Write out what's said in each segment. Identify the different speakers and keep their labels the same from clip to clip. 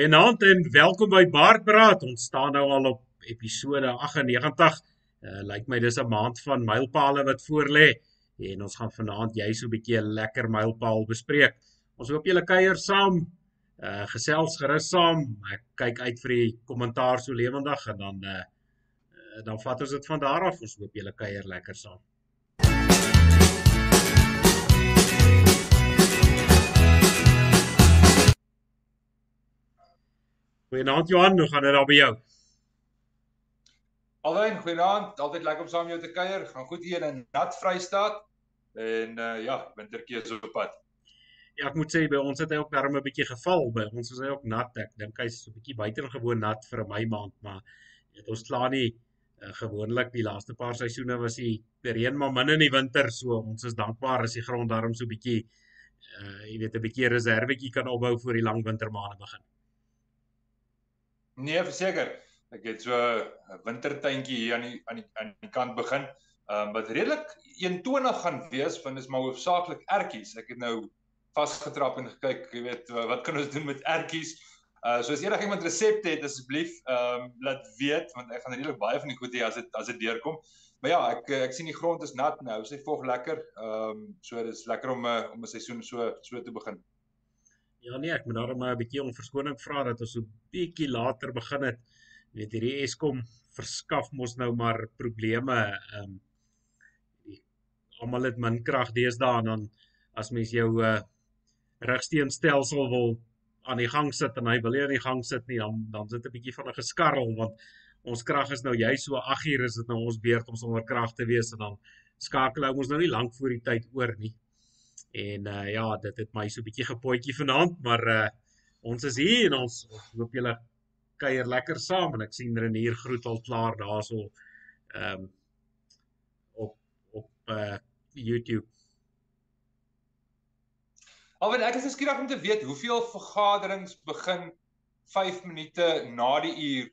Speaker 1: Goeienaand en welkom by Baardpraat. Ons staan nou al op episode 98. Uh lyk my dis 'n maand van mylpale wat voorlê en ons gaan vanaand jy so 'n bietjie 'n lekker mylpaal bespreek. Ons hoop julle kuier saam. Uh gesels gerus saam. Ek kyk uit vir die kommentaar so lewendig en dan uh dan vat ons dit van daar af. Ons hoop julle kuier lekker saam. Goeienaand Johan, hoe gaan dit daar by jou?
Speaker 2: Alwyn, goeienaand. Altyd lekker om saam met jou te kuier. Gaan goed hier in nat Vrystaat. En uh ja, wintertjie is op pad.
Speaker 1: Ja, ek moet sê by ons het hy ook darm 'n bietjie geval by. Ons is hy ook nat. Ek dink hy's so 'n bietjie buitengewoon nat vir 'n Mei maand, maar weet ons kla nie uh, gewoonlik die laaste paar seisoene was die reën maar min in die winter, so ons is dankbaar as die grond darm so 'n bietjie uh jy weet 'n bietjie reservetjie kan opbou vir die lang wintermaande begin.
Speaker 2: Nee, verseker. Ek het so 'n wintertuintjie hier aan die aan die aan die kant begin. Ehm um, wat redelik 21 gaan wees, want dit is maar hoofsaaklik ertjies. Ek het nou vasgetrap en gekyk, jy weet, wat kan ons doen met ertjies? Uh so as enigiemand resepte het asseblief ehm um, laat weet want ek gaan redelik baie van die goed hê as dit as dit deurkom. Maar ja, ek ek sien die grond is nat nou. Sy vog lekker. Ehm um, so dis lekker om uh, om 'n seisoen so so te begin.
Speaker 1: Ja nee, ek moet daarom maar 'n bietjie om verskoning vra dat ons so bietjie later begin het. Jy weet hierdie Eskom verskaf mos nou maar probleme. Ehm um, almal het min krag deesdae en dan as mens jou uh rigsteenstelsel wil aan die gang sit en hy wil nie aan die gang sit nie, dan dan sit 'n bietjie van 'n geskarrel want ons krag is nou juist so 8 uur is dit nou ons beurt om sonder krag te wees en dan skakel ons nou nie lank voor die tyd oor nie. En uh ja, dit het my so 'n bietjie gepotjie vanaand, maar uh ons is hier en ons, ons hoop julle kuier lekker saam en ek sien Renier groet al klaar daarso ehm um, op op uh YouTube.
Speaker 2: Alwen ek is geskiedig om te weet hoeveel vergaderings begin 5 minute na die uur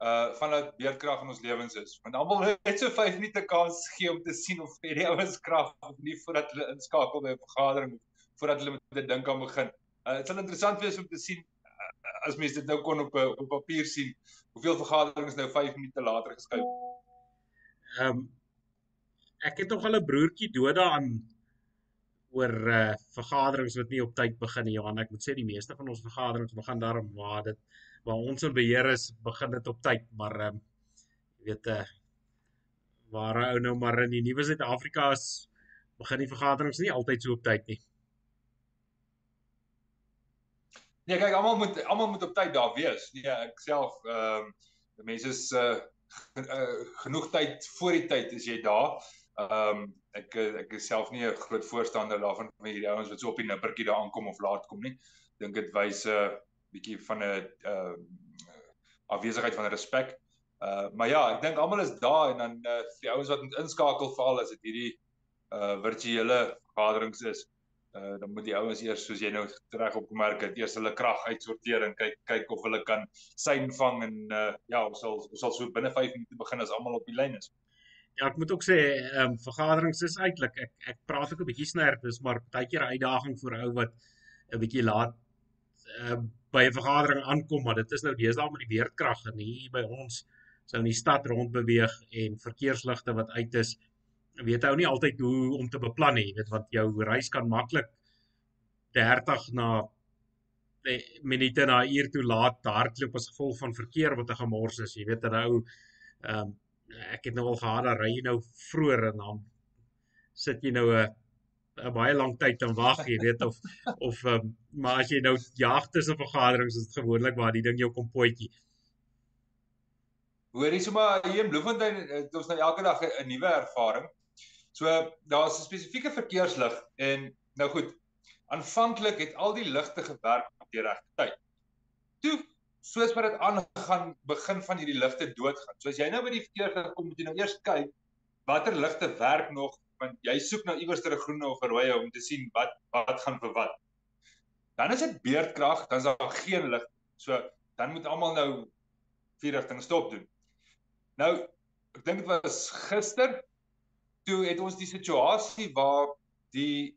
Speaker 2: uh van dat beerdkrag in ons lewens is. Want almal het so 5 minute kans gee om te sien of die ouens krag of nie voordat hulle inskakel by 'n vergadering voordat hulle met 'n ding kan begin. Uh dit sal interessant wees om te sien uh, as mense dit nou kon op op papier sien hoeveel vergaderings nou 5 minute later geskuif.
Speaker 1: Ehm um, ek het nog al 'n broertjie dood daaraan oor uh vergaderings wat nie op tyd begin nie. Johan, ek moet sê die meeste van ons vergaderings begin daarom waar dit waar ons in beheer is, begin dit op tyd, maar ehm jy weet eh uh, waar ou nou maar in die nuwe Suid-Afrika is, begin die vergaderings nie altyd so op tyd nie.
Speaker 2: Nee, kyk, almal moet almal moet op tyd daar wees. Nee, ek self ehm um, die mense is uh, uh genoeg tyd voor die tyd as jy daar. Ehm um, ek ek is self nie 'n groot voorstander daarvan van hierdie ouens wat so op die nippertjie daar aankom of laat kom nie. Dink dit wys 'n uh, bietjie van 'n uh afwesigheid van respek. Uh maar ja, ek dink almal is daar en dan uh die ouens wat inskakel veral as dit hierdie uh virtuele vergaderings is. Uh dan moet die ouens eers soos jy nou reg opgemerk het, eers hulle krag uitsorteer en kyk kyk of hulle kan sein vang en uh ja, ons sal ons sal so binne 5 minute begin as almal op die lyn is.
Speaker 1: Ja, ek moet ook sê, ehm um, vergaderings is eintlik ek ek praat ook 'n bietjie snerp, dis maar baie keer 'n uitdaging vir ou wat 'n bietjie laat uh by 'n vergadering aankom, maar dit is nou deesdae met die weerkrag en hier by ons sou in die stad rond beweeg en verkeersligte wat uit is, weet ou nie altyd hoe om te beplan nie, weet wat jou reis kan maklik 30 na eh, minute na uur toe laat hardloop as gevolg van verkeer wat 'n gemors is. Jy weet 'n ou ehm um, ek het nou al gehad dat ry jy nou vroeër en dan sit jy nou 'n 'n baie lang tyd en wag, jy weet of of um, maar as jy nou jag tussen vergaderings is dit gewoonlik waar die ding jou kom potjie.
Speaker 2: Hoorie sommer hier in Bloemfontein het ons nou elke dag 'n nuwe ervaring. So daar's 'n spesifieke verkeerslig en nou goed. Aanvanklik het al die ligte gewerk op die regte tyd. Toe soos wat dit aangaan begin van hierdie ligte doodgaan. So as jy nou by die verkeer kom moet jy nou eers kyk watter ligte werk nog want jy soek nou iewers ter 'n groene of 'n rooi om te sien wat wat gaan vir wat. Dan is dit beerdkrag, dan is daar geen lig. So dan moet almal nou vier rigting stop doen. Nou ek dink dit was gister toe het ons die situasie waar die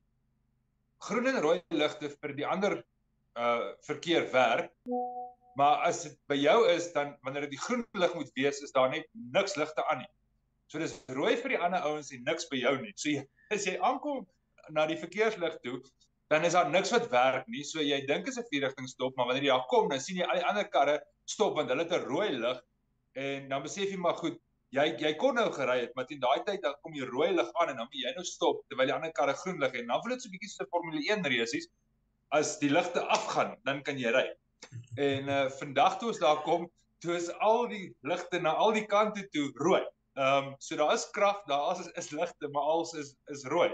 Speaker 2: groen en rooi ligte vir die ander uh verkeer werk. Maar as dit by jou is dan wanneer dit die groen lig moet wees, is daar net niks ligte aan nie. So dis rooi vir die ander ouens en niks by jou nie. So jy, as jy aankom na die verkeerslig toe, dan is daar niks wat werk nie. So jy dink is 'n vierrigting stop, maar wanneer jy daar kom, dan sien jy al die ander karre stop want hulle het 'n rooi lig en dan besef jy maar goed, jy jy kon nou gery het, maar teen daai tyd dan kom die rooi lig aan en dan moet jy nou stop terwyl die ander karre groen lig en dan wil dit so 'n bietjie so Formule 1 resies. As die ligte afgaan, dan kan jy ry. En uh vandag toe ons daar kom, toe is al die ligte na al die kante toe rooi. Ehm um, so daar is krag, daar is is ligte, maar alles is is rooi.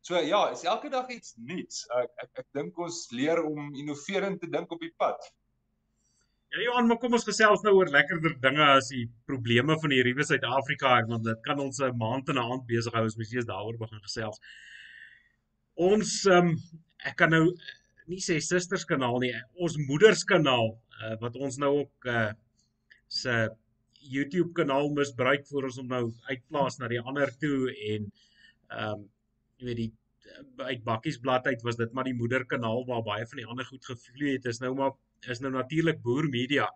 Speaker 2: So ja, is elke dag iets nuuts. Ek ek, ek dink ons leer om innoverend te dink op die pad.
Speaker 1: Ja Johan, maar kom ons gesels nou oor lekkerder dinge as die probleme van die Riewe Suid-Afrika want dit kan ons 'n maand en 'n aand besig hou as mens eers daaroor begin gesels. Ons ehm um, ek kan nou nie sê susters kanaal nie, ons moeders kanaal uh, wat ons nou ook uh se YouTube kanaal misbruik vir ons om nou uitplaas na die ander toe en ehm um, jy weet die uit bakkiesblad uit was dit maar die moederkanaal waar baie van die ander goed gevloei het is nou maar is nou natuurlik boer media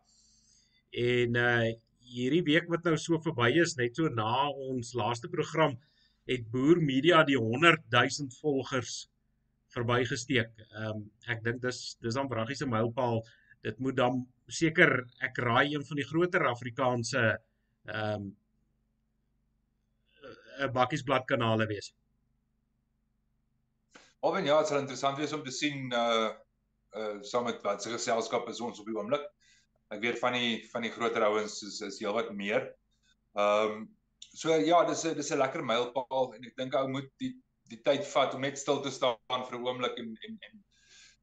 Speaker 1: en uh hierdie week wat nou so verby is net so na ons laaste program het boer media die 100 000 volgers verbygesteek. Ehm um, ek dink dis dis dan wraggiese mylpaal. Dit moet dan seker ek raai een van die groter Afrikaanse ehm um, 'n bakkiesblad kanale wees.
Speaker 2: Alwen ja, dit sal interessant wees om te sien uh uh saam met wat se geselskap is ons op die oomblik. Ek weet van die van die groter ouens is is heelwat meer. Ehm um, so ja, dis 'n dis 'n lekker mylpaal en ek dink ou moet die die tyd vat om net stil te staan vir 'n oomblik en en en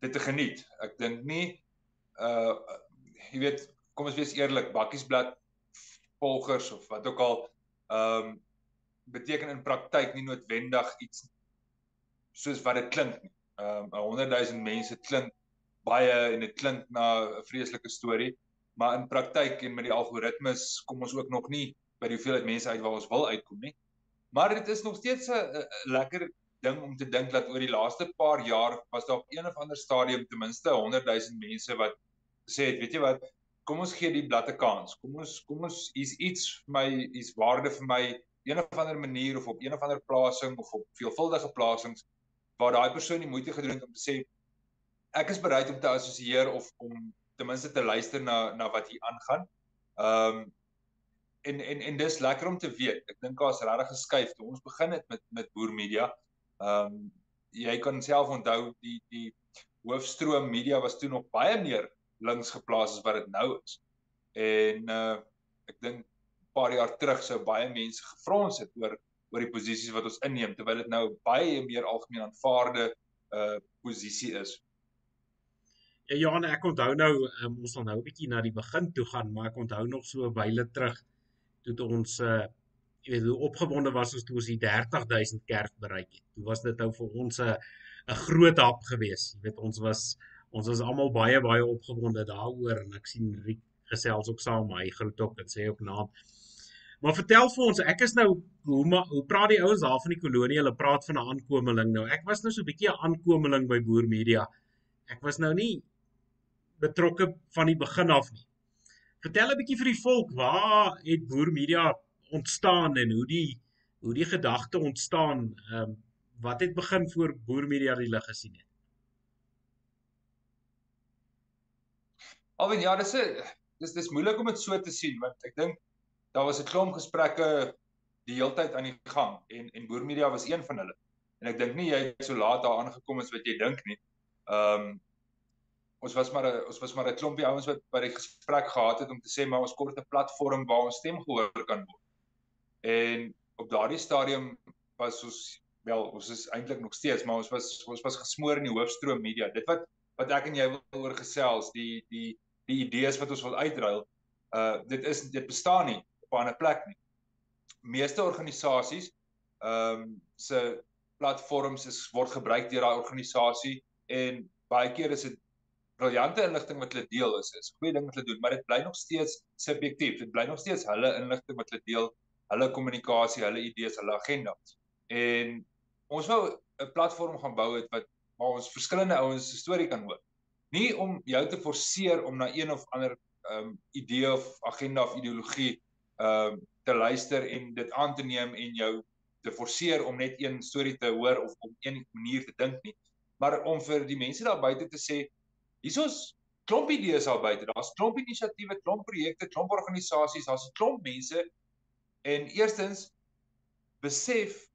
Speaker 2: dit te geniet. Ek dink nie uh jy weet, kom ons wees eerlik, bakkiesblad volgers of wat ook al ehm um, beteken in praktyk nie noodwendig iets soos wat dit klink nie. Ehm um, 100 000 mense klink baie en dit klink na 'n vreeslike storie, maar in praktyk en met die algoritmes kom ons ook nog nie by die hoeveelheid mense uit waar ons wil uitkom nie. Maar dit is nog steeds 'n lekker ding om te dink dat oor die laaste paar jaar was daar op een of ander stadium ten minste 100 000 mense wat sê het, weet jy wat, kom ons gee die blad 'n kans. Kom ons kom ons is iets vir my, is waarde vir my een of ander manier of op een of ander plasing of op veelvuldige plasings waar daai persoon die moeite gedoen het om te sê ek is bereid om te assosieer of om ten minste te luister na na wat hier aangaan. Ehm um, en en en dis lekker om te weet. Ek dink daar's regtig geskuif toe ons begin het met met boer media. Ehm um, jy kan self onthou die die hoofstroom media was toe nog baie meer links geplaas as wat dit nou is. En uh ek dink 'n paar jaar terug sou baie mense gefrons het oor oor die posisies wat ons inneem terwyl dit nou baie meer algemeen aanvaarde uh posisie is.
Speaker 1: Ja Johan, ek onthou nou um, ons sal nou 'n bietjie na die begin toe gaan, maar ek onthou nog so 'n wyle terug toe ons uh jy weet hoe opgewonde was ons toe ons die 30000 kerk bereik het. Toe was dit nou vir ons 'n 'n groot hap geweest. Jy weet ons was ons was almal baie baie opgewonde daaroor en ek sien Riek gesels ook saam hy groet ook en sê ook naam. Maar vertel vir ons, ek is nou hoe ma, hoe praat die ouens daar van die kolonie? Hulle praat van 'n aankomeling nou. Ek was nou so 'n bietjie 'n aankomeling by Boer Media. Ek was nou nie betrokke van die begin af nie. Vertel 'n bietjie vir die volk, waar het Boer Media ontstaan en hoe die hoe die gedagte ontstaan? Ehm um, wat het begin voor Boer Media die lig gesien het?
Speaker 2: Alwen ja, dis 'n dis dis moeilik om dit so te sien want ek dink daar was 'n klomp gesprekke die heeltyd aan die gang en en Boer Media was een van hulle. En ek dink nie jy het so laat daar aangekom as wat jy dink nie. Ehm um, ons was maar 'n ons was maar 'n klompie ouens wat by die gesprek gehad het om te sê maar ons kort 'n platform waar ons stem gehoor kan word. En op daardie stadium was ons wel ons is eintlik nog steeds maar ons was ons was gesmoor in die hoofstroom media. Dit wat wat ek en jy wil oor gesels, die die die idees wat ons wil uitruil, uh dit is dit bestaan nie op 'n ander plek nie. Meeste organisasies ehm um, se platforms is word gebruik deur daai organisasie en baie keer is dit briljante inligting wat hulle deel is, is goeie ding wat hulle doen, maar dit bly nog steeds subjektief. Dit bly nog steeds hulle inligting wat hulle deel, hulle kommunikasie, hulle idees, hulle agendas. En ons wou 'n platform gaan bou het wat waar ons verskillende ouens se storie kan hoor. Nie om jou te forceer om na een of ander ehm um, idee of agenda of ideologie ehm um, te luister en dit aan te neem en jou te forceer om net een storie te hoor of om een manier te dink nie, maar om vir die mense daar buite te sê hiersoos klomp idees daar buite. Daar's klomp inisiatiewe, klomp projekte, klomp organisasies, daar's 'n klomp mense en eerstens besef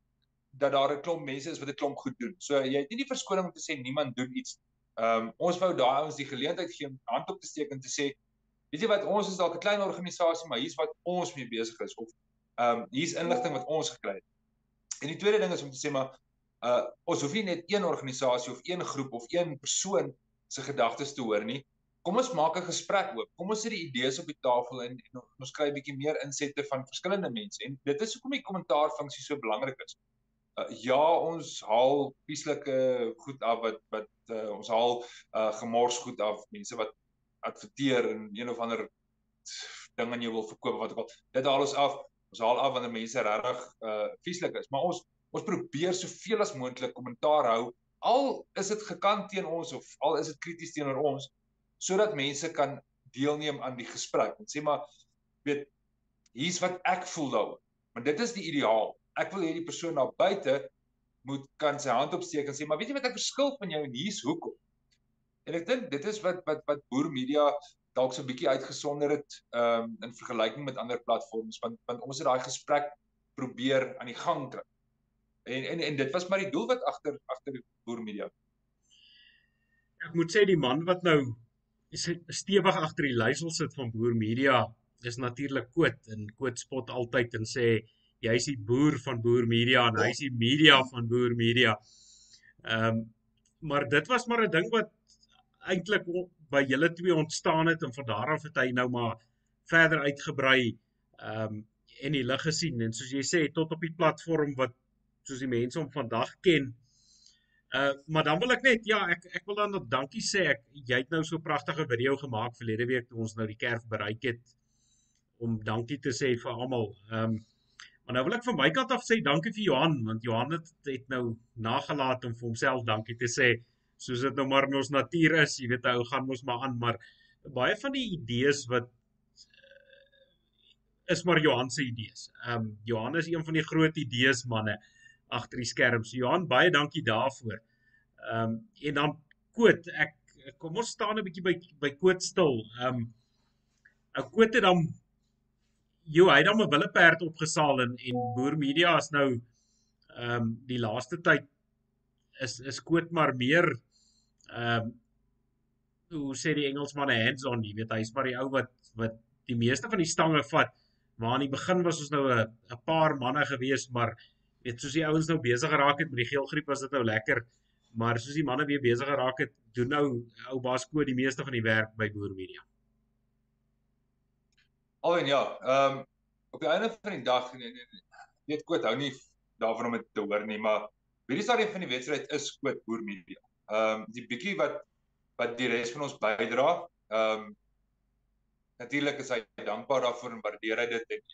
Speaker 2: dat daar 'n klomp mense is wat 'n klomp goed doen. So jy het nie die verskoning om te sê niemand doen iets. Ehm um, ons wou daai ouens die geleentheid gee om hand op te steek en te sê weet jy wat ons is dalk 'n klein organisasie, maar hier's wat ons mee besig is of ehm um, hier's inligting wat ons gekry het. En die tweede ding is om te sê maar uh ons hoef nie net een organisasie of een groep of een persoon se gedagtes te hoor nie kom ons maak 'n gesprek oop. Kom ons sit die idees op die tafel en, en ons kry 'n bietjie meer insette van verskillende mense. En dit is hoekom die kommentaarfunksie so belangrik is. Uh, ja, ons haal pieslike goed af wat wat uh, ons haal uh, gemors goed af. Mense wat adverteer en een of ander ding aan jou wil verkoop wat ook al. Dit haal ons af. Ons haal af wanneer mense regtig uh vieslik is. Maar ons ons probeer soveel as moontlik kommentaar hou al is dit gekant teen ons of al is dit krities teenoor ons sodat mense kan deelneem aan die gesprek en sê maar weet hier's wat ek voel daaroor. Want dit is die ideaal. Ek wil hê die persoon daar buite moet kan sy hand opsteek en sê maar weet jy wat ek verskil van jou en hier's hoekom. En ek dink dit is wat wat wat boer media dalk so 'n bietjie uitgesonder het um, in vergelyking met ander platforms want want ons het daai gesprek probeer aan die gang kry. En en en dit was maar die doel wat agter agter boer media.
Speaker 1: Ek moet sê die man wat nou stewig agter die leiersel sit van Boer Media is natuurlik Koot en Koot spot altyd en sê jy is die boer van Boer Media en hy is die media van Boer Media. Ehm um, maar dit was maar 'n ding wat eintlik by julle twee ontstaan het en van daar af het hy nou maar verder uitgebrei ehm um, en die lig gesien en soos jy sê tot op die platform wat soos die mense hom vandag ken Uh maar dan wil ek net ja, ek ek wil dan nog dankie sê. Ek jy het nou so 'n pragtige video gemaak verlede week toe ons nou die kerk bereik het om dankie te sê vir almal. Ehm um, maar nou wil ek van my kant af sê dankie vir Johan want Johan het, het nou nagelaat om vir homself dankie te sê. Soos dit nou maar ons natuur is, jy weet hy gaan mos maar aan, maar baie van die idees wat uh, is maar Johan se idees. Ehm um, Johan is een van die groot idees manne agter die skerms. Johan, baie dankie daarvoor. Ehm um, en dan Koot, ek kom ons staan 'n bietjie by by Koot stil. Ehm um, 'n Koot het dan jy hy het dan 'n willeperd opgesaal en en Boer Media is nou ehm um, die laaste tyd is is Koot maar meer ehm um, hoe sê die Engelsman hands on, jy weet hy's maar die ou wat wat die meeste van die stange vat. Maar aan die begin was ons nou 'n 'n paar manne gewees, maar weet soos die ouens nou besig geraak het met die geelgriep was dit nou lekker maar soos die manne weer besig geraak het doen nou ou Basko die meeste van die werk by Boer Media.
Speaker 2: Alwen ja, ehm um, op die einde van die dag nee, nee, nee, weet Koot hou nie daarvan om dit te hoor nie, maar wie die stadium van die wedstryd is Koot Boer Media. Ehm um, die bietjie wat wat die res van ons bydra, ehm um, natuurlik is hy dankbaar daarvoor en waardeer hy dit en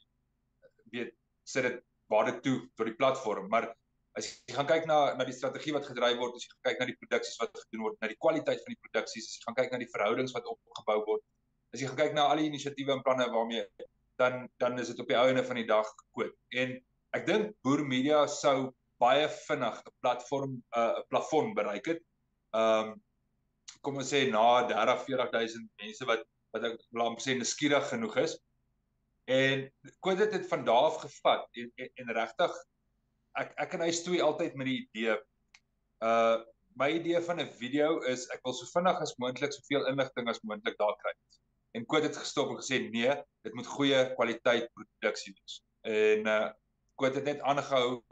Speaker 2: weet sit dit waarde toe tot die platform, maar as jy gaan kyk na na die strategie wat gedryf word, as jy kyk na die produksies wat gedoen word, na die kwaliteit van die produksies, as jy gaan kyk na die verhoudings wat opgebou word, as jy kyk na al die inisiatiewe en planne waarmee dan dan is dit op die ou ene van die dag koop. En ek dink Boer Media sou baie vinnig 'n platform 'n uh, plafon bereik het. Ehm um, kom ons sê na 30 40000 mense wat wat ek amper sê nuuskierig genoeg is En kon dit dit van daar af gevat en en, en regtig ek ek en hy stoei altyd met die idee. Uh my idee van 'n video is ek wil so vinnig as moontlik soveel inligting as moontlik daar kry. En Koot het gestop en gesê nee, dit moet goeie kwaliteit produksie wees. En uh Koot het net aangehou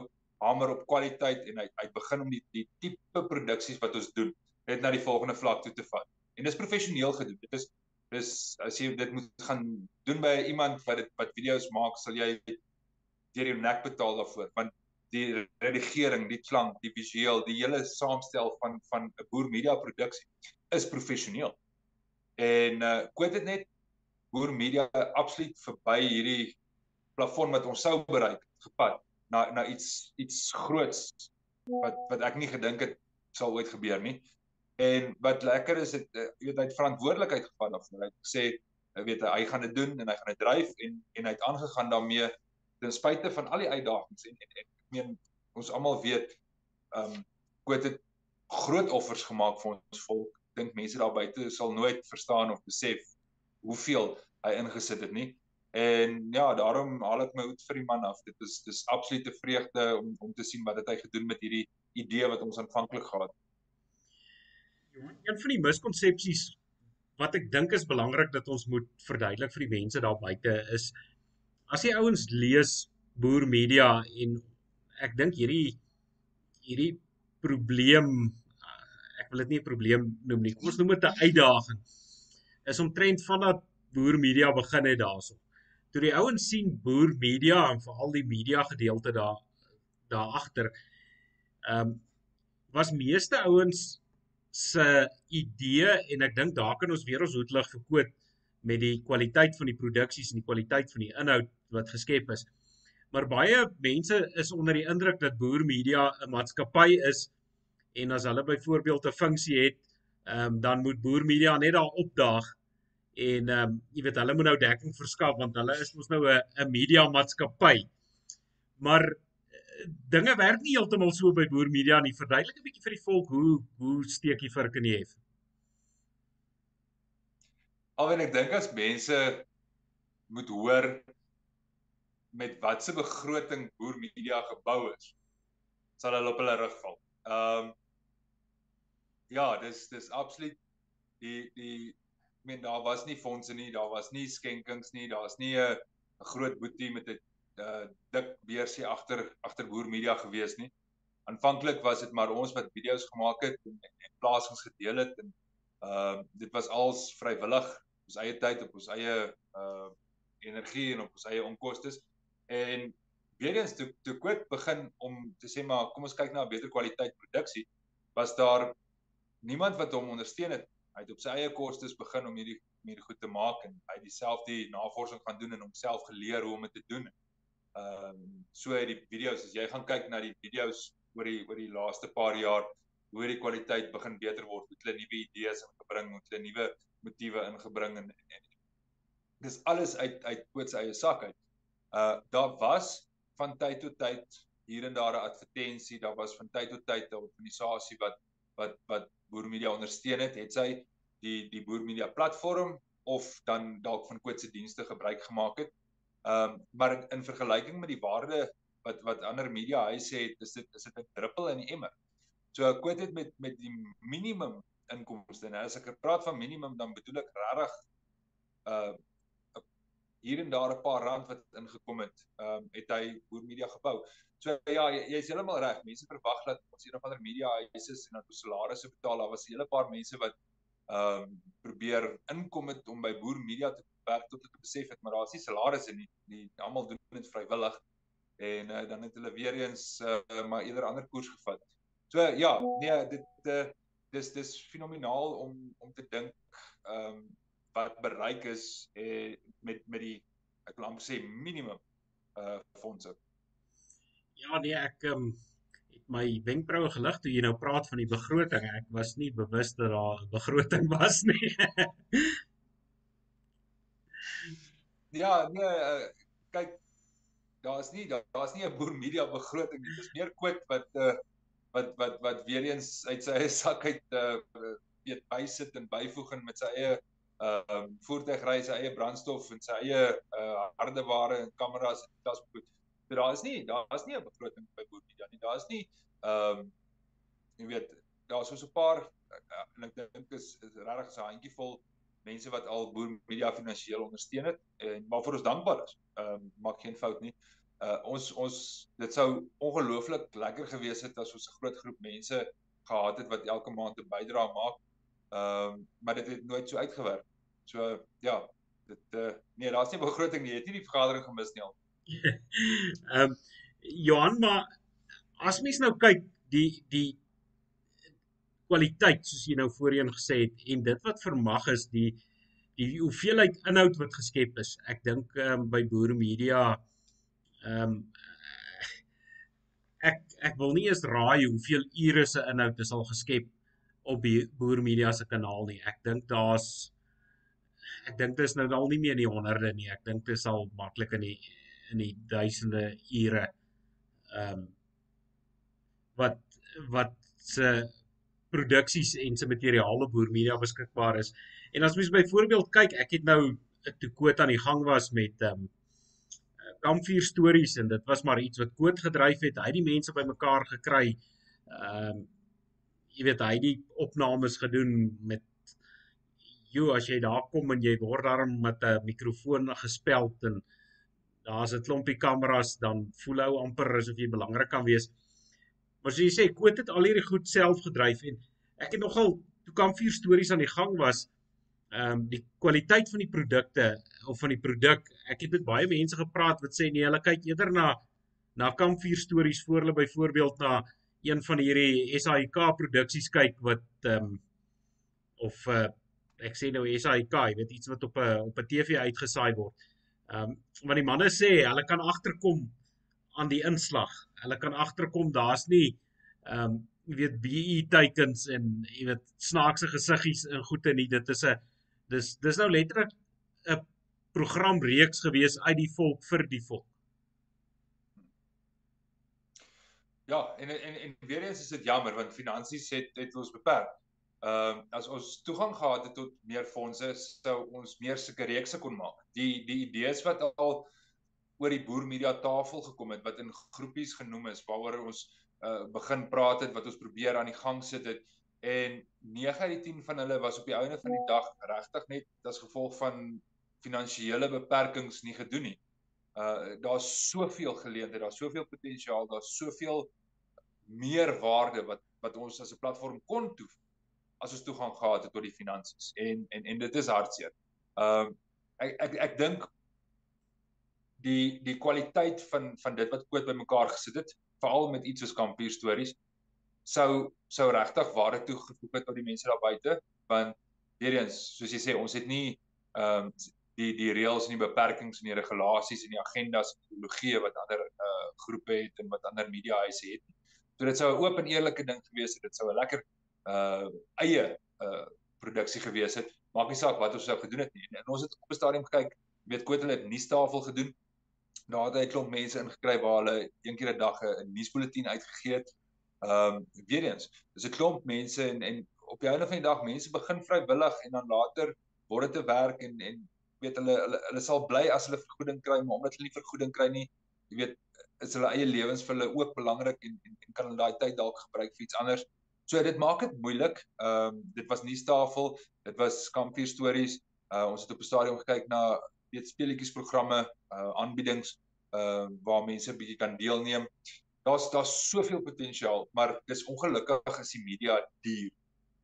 Speaker 2: hamer op kwaliteit en hy hy begin om die die tipe produksies wat ons doen net na die volgende vlak toe te vat. En dis professioneel gedoen. Dit is Dis as jy dit moet gaan doen by iemand wat dit wat video's maak, sal jy deur jou nek betaal daarvoor want die redigering, die klank, die visueel, die hele saamstel van van 'n boer media produksie is professioneel. En uh koop dit net boer media absoluut verby hierdie plafon wat ons sou bereik gepad na na iets iets groots wat wat ek nie gedink het sal ooit gebeur nie. En wat lekker is dit uh, jy weet hy het verantwoordelikheid gevat daarvoor. Hy het gesê jy weet hy gaan dit doen en hy gaan dit dryf en en hy het aangegaan daarmee ten spyte van al die uitdagings en en, en ek meen ons almal weet ehm um, God het groot offers gemaak vir ons volk. Dink mense daar buite sal nooit verstaan of besef hoeveel hy ingesit het nie. En ja, daarom haal ek my hoed vir die man af. Dit is dis absolute vreugde om om te sien wat het hy gedoen met hierdie idee wat ons aanvanklik gehad het.
Speaker 1: Een van die miskonsepsies wat ek dink is belangrik dat ons moet verduidelik vir die mense daar buite is as jy ouens lees boer media en ek dink hierdie hierdie probleem ek wil dit nie 'n probleem noem nie. Kom ons noem dit 'n uitdaging. Is omtrent vandat boer media begin het daarso. Toe die ouens sien boer media en veral die media gedeelte daar daar agter ehm um, was meeste ouens se idee en ek dink daar kan ons weer ons hoed lig vir koot met die kwaliteit van die produksies en die kwaliteit van die inhoud wat geskep is. Maar baie mense is onder die indruk dat Boer Media 'n maatskappy is en as hulle byvoorbeeld 'n funksie het, ehm um, dan moet Boer Media net daar opdaag en ehm um, jy weet hulle moet nou dekking verskaf want hulle is mos nou 'n 'n media maatskappy. Maar eh, dinge werk nie heeltemal so by Boer Media nie. Verduidelik 'n bietjie vir die volk hoe hoe steek jy vir kan jy hê?
Speaker 2: Alwen ek dink as mense moet hoor met watse begroting Boer Media gebou is, sal hulle op hulle rug val. Ehm um, ja, dis dis absoluut die die ek meen daar was nie fondse nie, daar was nie skenkings nie, daar's nie 'n 'n groot boetie met 'n uh, dik beursie agter agter Boer Media gewees nie. Aanvanklik was dit maar ons wat video's gemaak het en, en, en plasings gedeel het en ehm uh, dit was als vrywillig, ons eie tyd op ons eie uh energie en op ons eie onkoste. En weer eens toe toe Quid begin om te sê maar kom ons kyk na 'n beter kwaliteit produksie, was daar niemand wat hom ondersteun het. Hy het op sy eie kostes begin om hierdie hierdie goed te maak en hy het dieselfde navorsing gaan doen en homself geleer hoe om dit te doen. Ehm um, so uit die video's as jy gaan kyk na die video's oor die oor die laaste paar jaar hoe die kwaliteit begin beter word, het hulle nuwe idees ingebring, het hulle nuwe motiewe ingebring en, en, en dis alles uit uit Quid se eie sak uit. Uh daar was van tyd tot tyd hier en daar 'n advertensie, daar was van tyd tot tyd 'n organisasie wat wat wat Boer Media ondersteun het, het sy die die Boer Media platform of dan dalk van Quid se dienste gebruik gemaak het. Ehm um, maar in, in vergelyking met die waarde wat wat ander media huise het, is dit is dit 'n druppel in die emmer. So Quid het met met die minimum inkomste, nou as ek praat van minimum dan bedoel ek regtig uh hier en daar 'n paar rand wat ingekom het, ehm um, het hy Boer Media gebou. So ja, jy's jy heeltemal reg. Mense verwag dat ons een of ander media huise is en dat ons salarisse betaal. Daar was 'n hele paar mense wat ehm um, probeer inkom het om by Boer Media te werk tot hulle besef het maar daar's nie salarisse nie. Die almal doen dit vrywillig en uh, dan het hulle weer eens uh, maar eerder ander koers gevat. So ja, nee, dit uh, dis dis fenomenaal om om te dink ehm um, wat bereik is eh, met met die ek wil amper sê minimum uh fondse.
Speaker 1: Ja nee, ek um, het my wenkbroue gelig toe jy nou praat van die begroting. Ek was nie bewus dat daar 'n begroting was nie.
Speaker 2: ja, nee, uh, kyk daar's nie daar's nie 'n boer media begroting nie. Dis meer kwit wat uh wat wat wat weer eens uit sy eie sak uit uh weet bysit en byvoeg en met sy eie ehm um, voertuigry sy eie brandstof en sy eie uh, hardeware en kameras en tas goed. So daar is nie daar is nie 'n begroting by Boer nie. Daar is nie ehm um, jy weet daar is so 'n paar uh, en ek dink is, is regtig 'n handjievol mense wat al Boer Media finansiëel ondersteun het en waarvoor ons dankbaar is. Ehm um, maak geen fout nie. Uh ons ons dit sou ongelooflik lekker gewees het as ons 'n groot groep mense gehad het wat elke maand 'n bydrae maak. Ehm um, maar dit het nooit so uitgewerk. So ja, dit uh, nee, daar's nie begroting nie. Jy het nie die vergadering gemis nie al.
Speaker 1: Ehm um, Johan, maar as mens nou kyk die die kwaliteit soos jy nou voorheen gesê het en dit wat vermag is die die hoeveelheid inhoud wat geskep is. Ek dink ehm um, by Boer Media ehm um, ek ek wil nie eens raai hoeveel ure se inhoud is al geskep op Boer Media se kanaal nie. Ek dink daar's ek dink dit is nou al nie meer in die honderde nie. Ek dink dit is al maklik in die in die duisende ure ehm um, wat wat se produksies en se materiaal op Boer Media beskikbaar is. En as mens byvoorbeeld kyk, ek het nou toe Koot aan die gang was met ehm um, kampvuur stories en dit was maar iets wat Koot gedryf het. Hy het die mense bymekaar gekry. Ehm um, jy weet hy het die opnames gedoen met jy as jy daar kom en jy word daarom met 'n mikrofoon gespeld en daar's 'n klompie kameras dan voel ou amper asof jy belangrik kan wees. Maar so jy sê Koot het al hierdie goed self gedryf en ek het nogal toe kampvuur stories aan die gang was ehm um, die kwaliteit van die produkte of van die produk ek het met baie mense gepraat wat sê nee hulle kyk eerder na na kampvuur stories voor hulle byvoorbeeld na een van hierdie SAIK produksies kyk wat ehm um, of uh, ek sê nou SAIK, jy weet iets wat op 'n op 'n TV uitgesaai word. Ehm um, want die manne sê hulle kan agterkom aan die inslag. Hulle kan agterkom daar's nie ehm um, jy weet BE teikens en jy weet snaakse gesiggies in goede nie. Dit is 'n dis dis nou letterlik 'n programreeks gewees uit die volk vir die volk.
Speaker 2: Ja, en en en weer eens is dit jammer want finansies het het ons beperk. Ehm uh, as ons toegang gehad het tot meer fondse, sou ons meer sulke reekse kon maak. Die die idees wat al oor die boer media tafel gekom het wat in groepies genoem is waaroor ons uh begin praat het wat ons probeer aan die gang sit het en 9 uit die 10 van hulle was op die einde van die dag regtig net as gevolg van finansiële beperkings nie gedoen nie. Uh daar's soveel geleenthede, daar's soveel potensiaal, daar's soveel meer waarde wat wat ons as 'n platform kon toef as ons toegang gehad het tot die finansies en en en dit is hartseer. Ehm um, ek ek ek dink die die kwaliteit van van dit wat koot bymekaar gesit het, veral met iets soos kampuur stories sou sou regtig waarde toegevoeg het tot die mense daar buite want weer eens soos jy sê ons het nie ehm um, die die reëls en die beperkings en die regulasies en die agendas en ideologie wat ander uh groepe het en wat ander media huise het. So dit sou 'n oop en eerlike ding gewees het. Dit sou 'n lekker uh eie uh produksie gewees het. Maak nie saak wat ons sou gedoen het nie. En ons het op 'n stadium gekyk, weet hulle het nuustafel gedoen. Daar het hy klomp mense ingekry waar hulle een keer 'n dag 'n nuusbulletin uitgegee het. Um weer eens, dis 'n klomp mense en en op die einde van die dag mense begin vrywillig en dan later word dit te werk en en weet hulle hulle hulle sal bly as hulle vergoeding kry, maar omdat hulle nie vergoeding kry nie, jy weet is hulle eie lewens vir hulle ook belangrik en en, en kan hulle daai tyd dalk gebruik vir iets anders. So dit maak dit moeilik. Ehm um, dit was nuustafel, dit was kampvuur stories. Uh ons het op 'n stadium gekyk na weet speletjies programme, uh aanbiedings uh waar mense bietjie kan deelneem. Daar's daar's soveel potensiaal, maar dis ongelukkig is die media duur.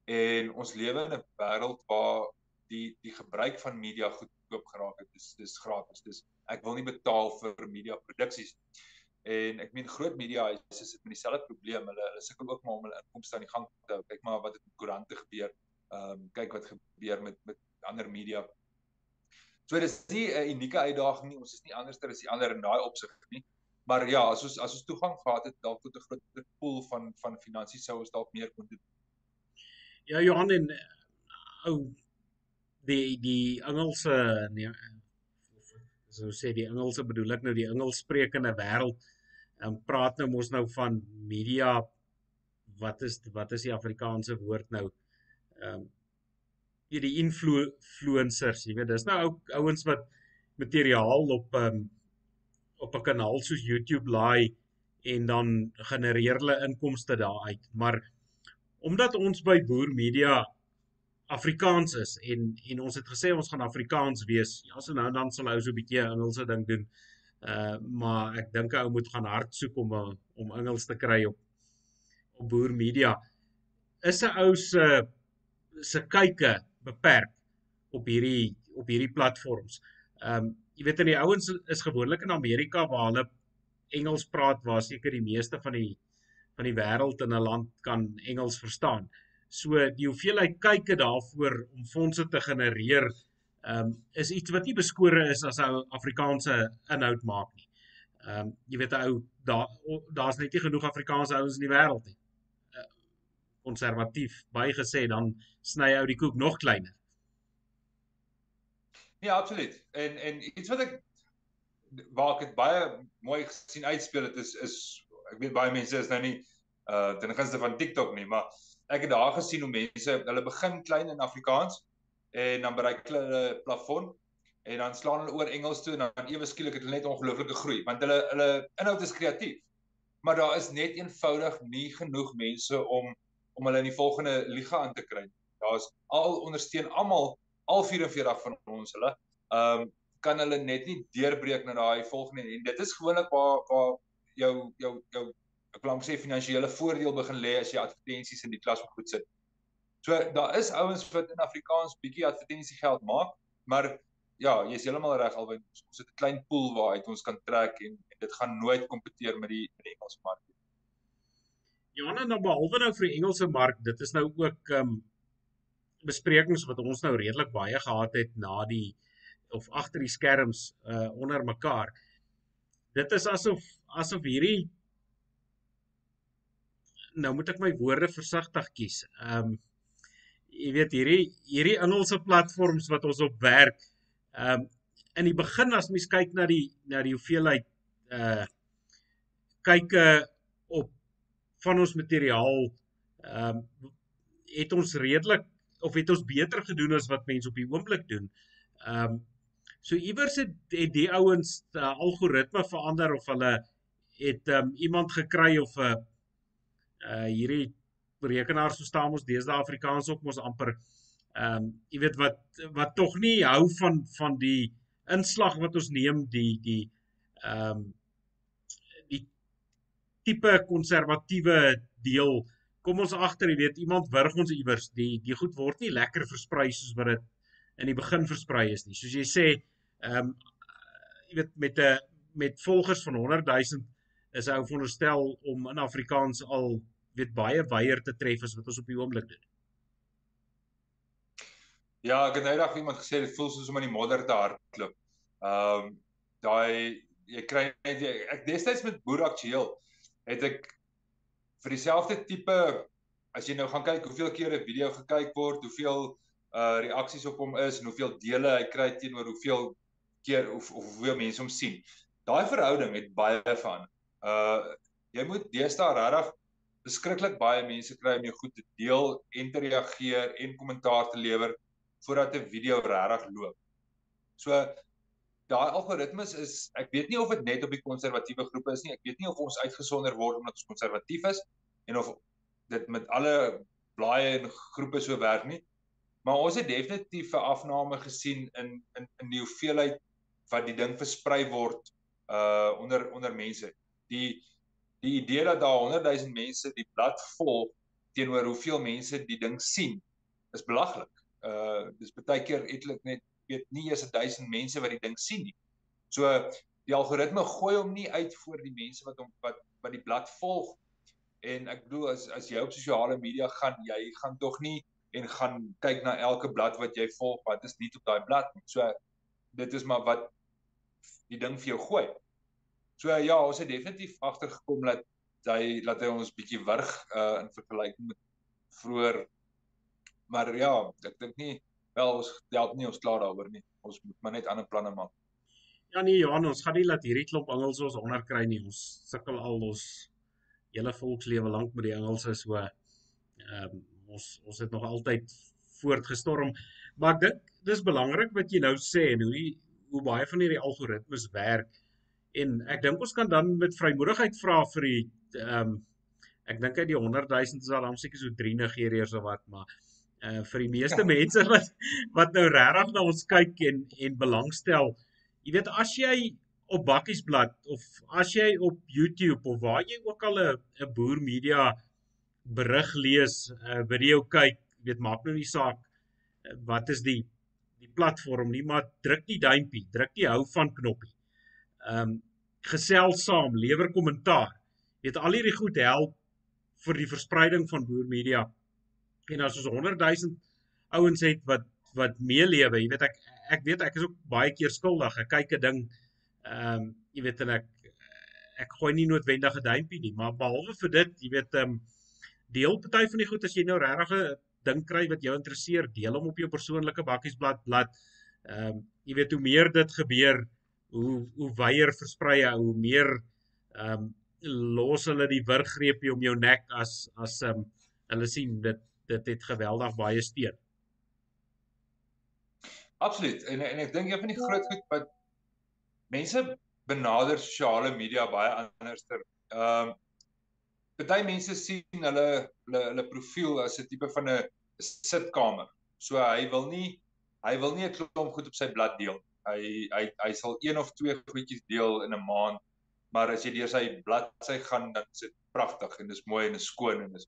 Speaker 2: En ons lewe in 'n wêreld waar die die gebruik van media goedkoop geraak het. Dis dis gratis. Dis ek wil nie betaal vir media produksies nie. En ek meen groot media huise is dit met dieselfde probleem. Hulle hulle sukkel ook maar om hulle inkomste aan die gang te hou. Kyk maar wat met koerante gebeur. Ehm um, kyk wat gebeur met met ander media. So dis nie 'n unieke uitdaging nie. Ons is nie anderster as die ander in daai opsig nie. Maar ja, as ons as ons toegang gehad het dalk tot 'n groter pool van van finansies sou ons dalk meer kon doen.
Speaker 1: Ja, Johan en ou die die Engelse nee so sê die Engelse bedoel ek nou die Engelssprekende wêreld en um, praat nou mos nou van media. Wat is wat is die Afrikaanse woord nou? Ehm um, die influencers jy weet dis nou ou ouens wat materiaal op ehm um, op 'n kanaal soos YouTube laai en dan genereer hulle inkomste daaruit. Maar omdat ons by Boer Media Afrikaans is en en ons het gesê ons gaan Afrikaans wees ja so nou dan sal ou so 'n bietjie Engelse ding doen Uh maar ek dink 'n ou moet gaan hard soek om uh, om Engels te kry op op Boer Media. Is 'n ou se se kyke beperk op hierdie op hierdie platforms. Um jy weet in die ouens is gewoonlik in Amerika waar hulle Engels praat waar seker die meeste van die van die wêreld in 'n land kan Engels verstaan. So die hoeveelheid kyke daarvoor om fondse te genereer um, is iets wat nie beskore is as ou Afrikaanse inhoud maak nie. Ehm um, jy weet ou daar daar's net nie genoeg Afrikaanse ouens in die wêreld nie. Uh, konservatief bygesê dan sny ou die koek nog kleiner.
Speaker 2: Ja, absoluut. En en iets wat ek waar ek dit baie mooi gesien uitspeel het is is ek weet baie mense is nou nie uh ten gunste van TikTok nie, maar ek het daar gesien hoe mense hulle begin klein in Afrikaans en dan bereik hulle 'n plafon en dan slaan hulle oor Engels toe en dan ewe skielik het hulle net ongelooflike groei want hulle hulle inhoud is kreatief. Maar daar is net eenvoudig nie genoeg mense om om hulle in die volgende liga aan te kry. Daar's al ondersteun almal al 44 van ons hulle. Ehm um, kan hulle net nie deurbreek na daai volgende en dit is gewoonlik waar waar jou jou jou ek wil amper sê finansiële voordeel begin lê as jy advertensies in die klas goed sit. So daar is ouens wat in Afrikaans bietjie advertensie geld maak, maar ja, jy's heeltemal reg albei. Ons het 'n klein pool waaruit ons kan trek en, en dit gaan nooit kompeteer met die met die Engelse mark nie.
Speaker 1: Johanna nou behalwe nou vir die Engelse mark, dit is nou ook ehm um, besprekings wat ons nou redelik baie gehad het na die of agter die skerms uh onder mekaar. Dit is asof asof hierdie nou moet ek my woorde versigtig kies. Ehm um, jy weet hierdie hierdie Engelse platforms wat ons op werk. Ehm um, in die begin as mens kyk na die na die hoeveelheid uh kyke op van ons materiaal ehm um, het ons redelik of het ons beter gedoen as wat mense op die oomblik doen. Ehm um, So iewers het, het die ouens uh, algoritme verander of hulle het um, iemand gekry of 'n uh, uh hierdie rekenaar so staan ons deesdae Afrikaans op ons amper ehm um, jy weet wat wat tog nie hou van van die inslag wat ons neem die die ehm um, die tipe konservatiewe deel. Kom ons agter jy weet iemand wurg ons iewers die die goed word nie lekker versprei soos wat dit in die begin versprei is nie. Soos jy sê ehm um, jy weet met 'n met volgers van 100 000 is hy veronderstel om in Afrikaans al weet baie weier te tref as wat ons op die oomblik doen.
Speaker 2: Ja, ek het nou eendag iemand gesê dit voel soos om in die modder te hardloop. Ehm um, daai jy kry net ek destyds met boer aktueel het ek vir dieselfde tipe as jy nou gaan kyk hoeveel keer 'n video gekyk word, hoeveel uh reaksies op hom is en hoeveel dele hy kry teenoor hoeveel keer of of hoeveel mense hom sien. Daai verhouding het baie van uh jy moet deesdae regtig beskiklik baie mense kry om jou goed te deel en te reageer en kommentaar te lewer voordat 'n video regtig loop. So daai algoritmes is ek weet nie of dit net op die konservatiewe groepe is nie. Ek weet nie of ons uitgesonder word omdat ons konservatief is en of dit met alle blaaie en groepe so werk nie. Maar ons het definitief 'n afname gesien in in in die hoeveelheid wat die ding versprei word uh onder onder mense. Die die idee dat daar 100 000 mense die blad volg teenoor hoeveel mense die ding sien is belaglik. Uh dis baie keer eintlik net weet nie eens 1000 mense wat die ding sien nie. So die algoritme gooi hom nie uit voor die mense wat hom wat wat die blad volg en ek bedoel as as jy op sosiale media gaan jy gaan tog nie en gaan kyk na elke blad wat jy volg wat is nie op daai blad nie. So dit is maar wat die ding vir jou gooi. So ja, ons het definitief agtergekom dat hy laat hy ons bietjie wurg uh in vergelyking met vroeër. Maar ja, ek dink nie wel ons help nie ons klaar daaroor nie. Ons moet maar net ander planne maak.
Speaker 1: Ja nee Johan, ons gaan nie laat hierdie klomp Engels ons onder kry nie. Ons sukkel al ons hele volkslewe lank met die Engelse so ehm um, ons ons het nog altyd voortgestorm. Maar ek dink dis belangrik wat jy nou sê en hoe die hoe baie van hierdie algoritmes werk. En ek dink ons kan dan met vrymoedigheid vra vir die ehm um, ek dink uit die 100 000 is al seker so 3 Nigeriërs of wat, maar uh vir die meeste ja. mense wat wat nou regtig na ons kyk en en belangstel. Jy weet as jy op Bakkiesblad of as jy op YouTube of waar jy ook al 'n 'n boer media berig lees, 'n uh, video kyk, weet maak nou nie saak uh, wat is die die platform nie, maar druk die duimpie, druk die hou van knoppie. Ehm um, gesels saam, lewer kommentaar. Weet al hierdie goed help vir die verspreiding van boer media. En as ons 100 000 ouens het wat wat meelewe, jy weet ek ek weet ek is ook baie keer skuldig. Ek kyk 'n ding ehm um, jy weet en ek ek gooi nie noodwendig 'n duimpie nie, maar behalwe vir dit, jy weet ehm um, deel party van die goed as jy nou regtig 'n ding kry wat jou interesseer, deel hom op jou persoonlike bakkiesblad blad. Ehm um, jy weet hoe meer dit gebeur, hoe hoe wyer versprei hy, hoe meer ehm um, los hulle die wurggreepie om jou nek as as ehm um, hulle sien dit dit het geweldig baie steun.
Speaker 2: Absoluut. En en ek dink een van die groot goed wat mense benader sosiale media baie anderster. Ehm um, party mense sien hulle hulle hulle profiel as 'n tipe van 'n sitkamer. So hy wil nie hy wil nie 'n klomp goed op sy blad deel. Hy hy hy sal een of twee goedjies deel in 'n maand, maar as jy deur sy bladsy gaan dan is dit pragtig en dis mooi en is skoon en is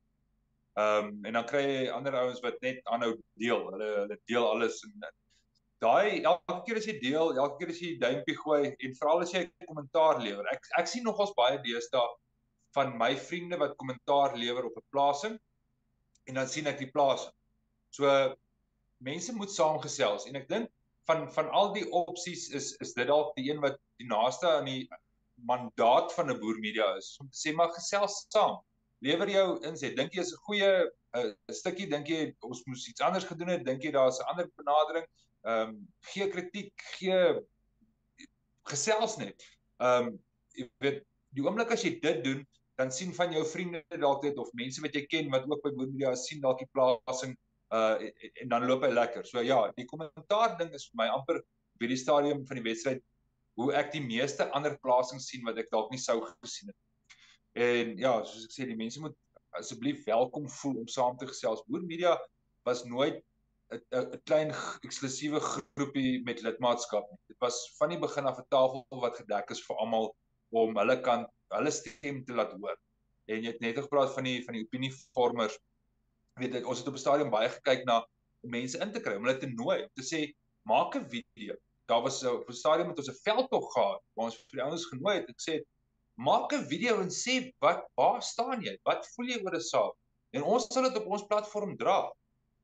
Speaker 2: ehm um, en dan kry jy ander ouens wat net aanhou deel. Hulle hulle deel alles en daai elke keer as jy deel, elke keer as jy duimpie gooi en veral as jy 'n kommentaar lewer. Ek ek sien nogals baie deesdae van my vriende wat kommentaar lewer op 'n plasing en dan sien ek die plasing. So mense moet saamgesels en ek dink van van al die opsies is is dit dalk die een wat die naaste aan die mandaat van 'n boer media is om te sê maar gesels saam. Lewer jou insig. Dink jy is 'n goeie 'n stukkie dink jy ons moes iets anders gedoen het? Dink jy daar's 'n ander benadering? Ehm um, gee kritiek, gee gesels net. Ehm um, jy weet die oomblik as jy dit doen, dan sien van jou vriende dalk dit of mense wat jy ken wat ook by Boer Media sien dalk die plasing uh en, en dan loop hy lekker. So ja, die kommentaar ding is vir my amper by die stadium van die wedstryd hoe ek die meeste ander plasings sien wat ek dalk nie sou gesien het. En ja, soos ek sê, die mense moet asseblief welkom voel om saam te gesels. Boer Media was nooit 'n klein eksklusiewe groepie met lidmaatskap nie. Dit was van die begin af 'n tafel wat gedek is vir almal om hulle kan hulle stem te laat hoor. En jy het net gepraat van die van die opinievormers. Weet ek ons het op 'n stadium baie gekyk na mense in te kry, om hulle te nooi om te sê maak 'n video. Daar was so op 'n stadium met ons 'n veldtog gehad waar ons vir die ouens genooi het. Ek sê maak 'n video en sê wat waar staan jy? Wat voel jy oor 'n saak? En ons sal dit op ons platform dra.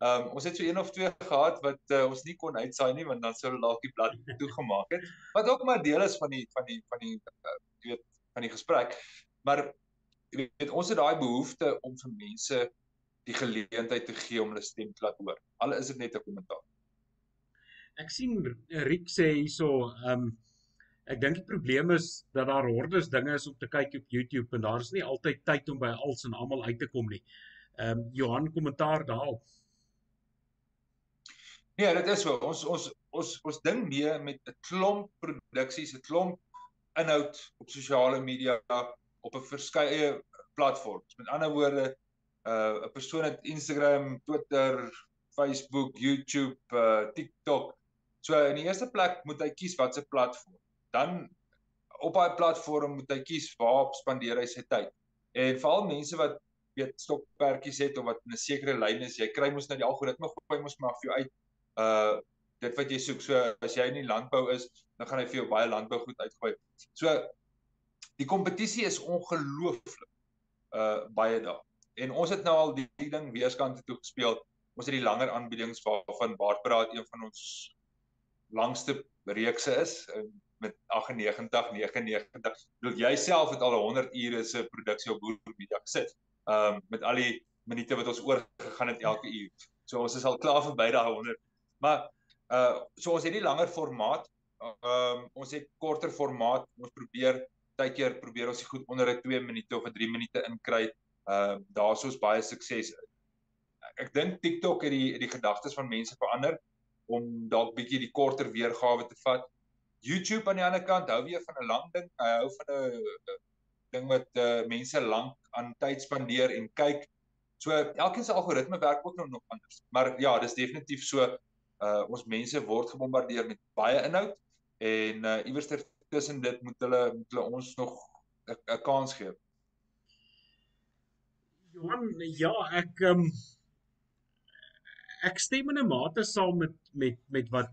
Speaker 2: Ehm um, ons het so een of twee gehad wat uh, ons nie kon uitsaai nie want dan sou dalk die blad toegemaak het. Wat ook maar deel is van die van die van die uh, weet van die gesprek. Maar jy weet ons het daai behoefte om vir mense die geleentheid te gee om hulle stem te laat hoor. Al is dit net 'n kommentaar.
Speaker 1: Ek sien Riek sê hierso ehm um, ek dink die probleem is dat daar hordes dinge is om te kyk op YouTube en daar is nie altyd tyd om by alles en almal uit te kom nie. Ehm um, Johan kommentaar daarop.
Speaker 2: Nee, dit is so. Ons ons ons ons ding mee met 'n klomp produksies, 'n klomp inhoud op sosiale media op 'n verskeie platforms. Met ander woorde, uh 'n persoon het Instagram, Twitter, Facebook, YouTube, uh TikTok. So in die eerste plek moet hy kies watse platform. Dan op daai platform moet hy kies waar spandeer hy sy tyd. En veral mense wat weet stokpertjies het of wat 'n sekere lyn is, jy kry mos nou die algoritme gooi mos maar vir jou uit uh dit wat jy soek. So as jy in die landbou is, dan gaan hy vir jou baie landbou goed uitgooi. So die kompetisie is ongelooflik uh baie daar. En ons het nou al die, die ding weerskant toe gespeel. Ons het die langer aanbiedings waarvan Baardpraat een van ons langste reekse is met 98 99. Bedoel jy self het al 100 ure se produksie op Boermedia gesit. Um met al die minute wat ons oorgegaan het elke uur. So ons is al klaar verby daai 100 Maar uh so ons het nie langer formaat. Ehm uh, ons het korter formaat. Ons probeer tydkeer probeer ons goed onder 'n 2 minute of 'n 3 minute inkry. Ehm uh, daar's ons baie sukses. Ek dink TikTok het die die gedagtes van mense verander om dalk bietjie die korter weergawe te vat. YouTube aan die ander kant hou weer van 'n lang ding. Hy hou van 'n ding wat uh, mense lank aan tyd spandeer en kyk. So elkeen se algoritme werk ook nou nog anders. Maar ja, dis definitief so uh ons mense word gebombardeer met baie inhoud en uh iewers tussen dit moet hulle moet hulle ons nog 'n kans gee.
Speaker 1: Johan, ja, ek um ek stem in 'n mate saam met met met wat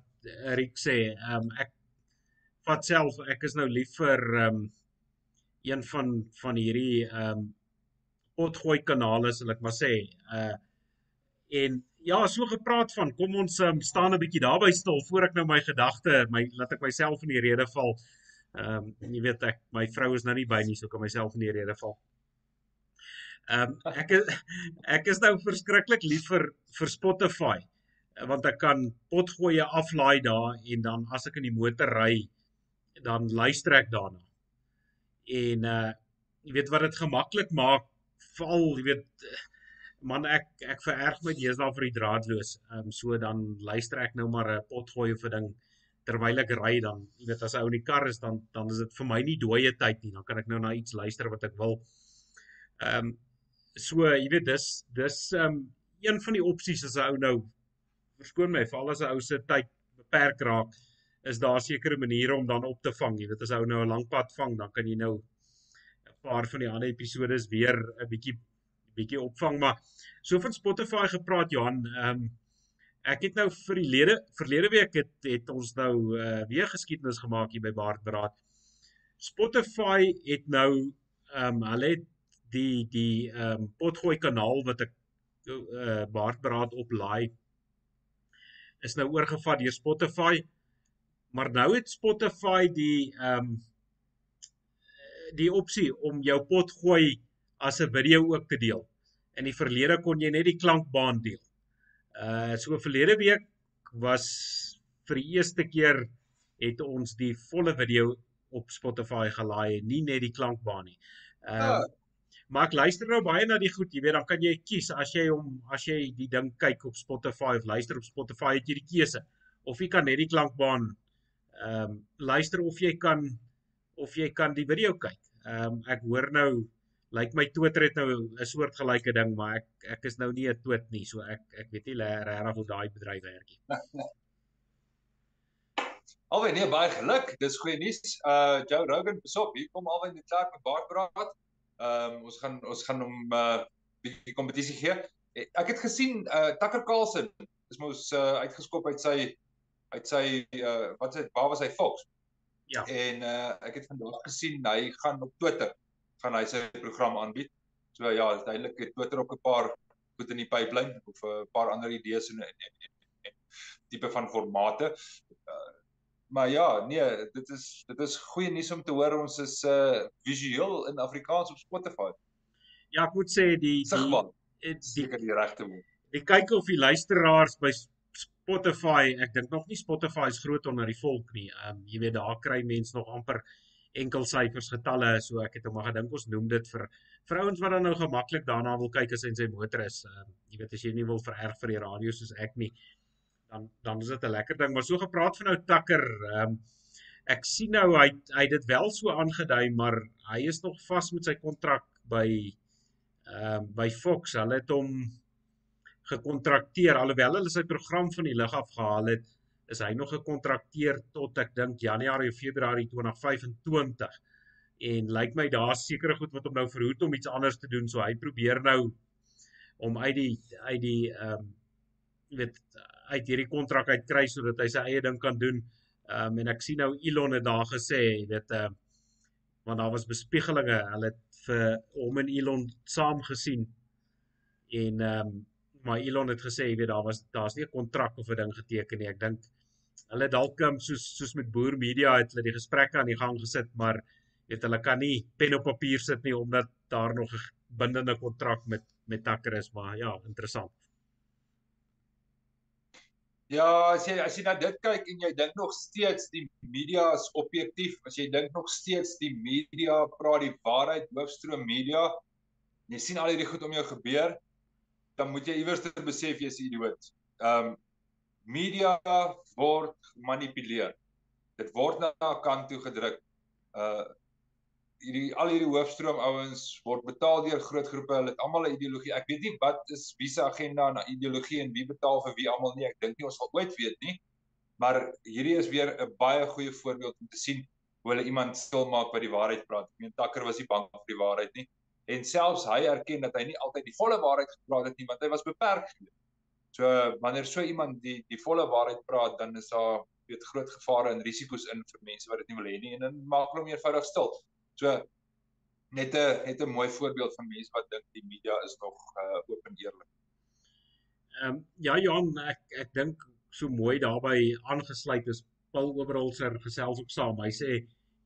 Speaker 1: Rick sê. Um ek vat self ek is nou lief vir um een van van hierdie um potgooi kanale sal ek maar sê. Uh en ja, so gepraat van kom ons um, staan 'n bietjie daarby stil voor ek nou my gedagte, my laat ek myself in die rede val. Ehm um, jy weet ek my vrou is nou nie by nie, so kan myself in die rede val. Ehm um, ek is ek is nou verskriklik lief vir vir Spotify want ek kan potgoeie aflaai daar en dan as ek in die motor ry dan luister ek daarna. En uh jy weet wat dit gemaklik maak veral jy weet man ek ek vererg my deesdae vir die draadloos. Ehm um, so dan luister ek nou maar 'n potgoeie vir ding terwyl ek ry dan jy weet as hy ou in die kar is dan dan is dit vir my nie dooie tyd nie. Dan kan ek nou na iets luister wat ek wil. Ehm um, so jy weet dis dis um, een van die opsies as 'n ou nou verskoon my veral as 'n ou se tyd beperk raak is daar sekere maniere om dan op te vang. Jy weet as ou nou 'n lang pad vang, dan kan jy nou 'n paar van die ander episodes weer 'n bietjie bietjie opvang, maar so van Spotify gepraat Johan, um, ek het nou vir die lede verlede week het het ons nou uh, weer geskiedenis gemaak hier by Baardbraad. Spotify het nou ehm um, hulle het die die ehm um, potgooi kanaal wat ek uh, Baardbraad op laai is nou oorgevat deur Spotify. Maar nou het Spotify die ehm um, die opsie om jou pot gooi as 'n video ook te deel. In die verlede kon jy net die klankbaan deel. Uh so verlede week was vir die eerste keer het ons die volle video op Spotify gelaai nie net die klankbaan nie. Ehm uh, Maar ek luister nou baie na die goed, jy weet, dan kan jy kies as jy hom as jy die ding kyk op Spotify of luister op Spotify, het jy die keuse of jy kan net die klankbaan ehm um, luister of jy kan of jy kan die video kyk. Ehm um, ek hoor nou lyk my Twitter het nou 'n soort gelyke ding, maar ek ek is nou nie 'n twit nie, so ek ek weet nie regtig hoe daai bedryf werk nie.
Speaker 2: Alwen nee baie geluk. Dis goeie nuus. Uh Joe Rogan besop. Hier kom alwen die klaar met baie praat. Ehm um, ons gaan ons gaan hom 'n uh, bietjie kompetisie gee. Ek het gesien uh Tucker Carlson is mos uh, uitgeskop uit sy uit sy uh wat sê waar was hy Fox? Ja. En uh ek het vandag gesien hy gaan op Twitter gaan hy sy program aanbied. So ja, duidelik het Twitter ook 'n paar goed in die pipeline of 'n paar ander idees en, en, en, en tipe van formate. Maar ja, nee, dit is dit is goeie nuus om te hoor ons is uh visueel in Afrikaans op Spotify.
Speaker 1: Ja, ek moet sê die
Speaker 2: die seker die regte woord.
Speaker 1: Ek kyk of die luisteraars by Spotify, ek dink nog nie Spotify is groot onder die volk nie. Ehm um, jy weet daar kry mense nog amper enkel syfers getalle, so ek het hom maar gedink ons noem dit vir vrouens wat dan nou gemaklik daarna wil kyk as hy in sy motor is. Ehm um, jy weet as jy nie wil vererg vir die radio soos ek nie, dan dan is dit 'n lekker ding, maar so gepraat van nou Takker, ehm um, ek sien nou hy hy dit wel so aangedui, maar hy is nog vas met sy kontrak by ehm um, by Fox. Hulle het hom gekontrakteer alhoewel hulle sy program van die lug af gehaal het is hy nog gekontrakteer tot ek dink Januarie of Februarie 2025 en lyk my daar's sekere goed wat hom nou verhoed om iets anders te doen so hy probeer nou om uit die uit die ehm um, weet uit hierdie kontrak uit kry sodat hy sy eie ding kan doen ehm um, en ek sien nou Elon het daar gesê weet ehm uh, want daar was bespiegelinge hulle het vir hom en Elon saam gesien en ehm um, maar Elon het gesê, jy weet daar was daar's nie 'n kontrak of 'n ding geteken nie. Ek dink hulle dalk um, soos soos met Boer Media het hulle die gesprekke aan die gang gesit, maar weet hulle kan nie pen op papier sit nie omdat daar nog 'n bindende kontrak met met Tucker is, maar ja, interessant.
Speaker 2: Ja, as jy as jy na dit kyk en jy dink nog steeds die media is objektief, as jy dink nog steeds die media praat die waarheid, hoofstroom media, jy sien al hierdie goed om jou gebeur, dan moet jy iewers besef jy's 'n idioot. Ehm um, media word gemanipuleer. Dit word na 'n kant toe gedruk. Uh hierdie al hierdie hoofstroom ouens word betaal deur groot groepe. Hulle het almal 'n ideologie. Ek weet nie wat is wie se agenda na ideologie en wie betaal vir wie almal nie. Ek dink nie ons sal ooit weet nie. Maar hierdie is weer 'n baie goeie voorbeeld om te sien hoe hulle iemand stil maak wat die waarheid praat. Ek meen Takker was nie bang vir die waarheid nie en selfs hy erken dat hy nie altyd die volle waarheid gepraat het nie want hy was beperk. So wanneer so iemand die die volle waarheid praat dan is daar weet groot gevare en risiko's in vir mense wat dit nie wil hê nie en dan maak hulle hom eenvoudig stil. So net 'n net 'n mooi voorbeeld van mense wat dink die media is nog uh, oop en eerlik.
Speaker 1: Ehm um, ja Johan ek ek dink so mooi daarbey aangesluit is Paul Oberholzer gesels ook saam. Hy sê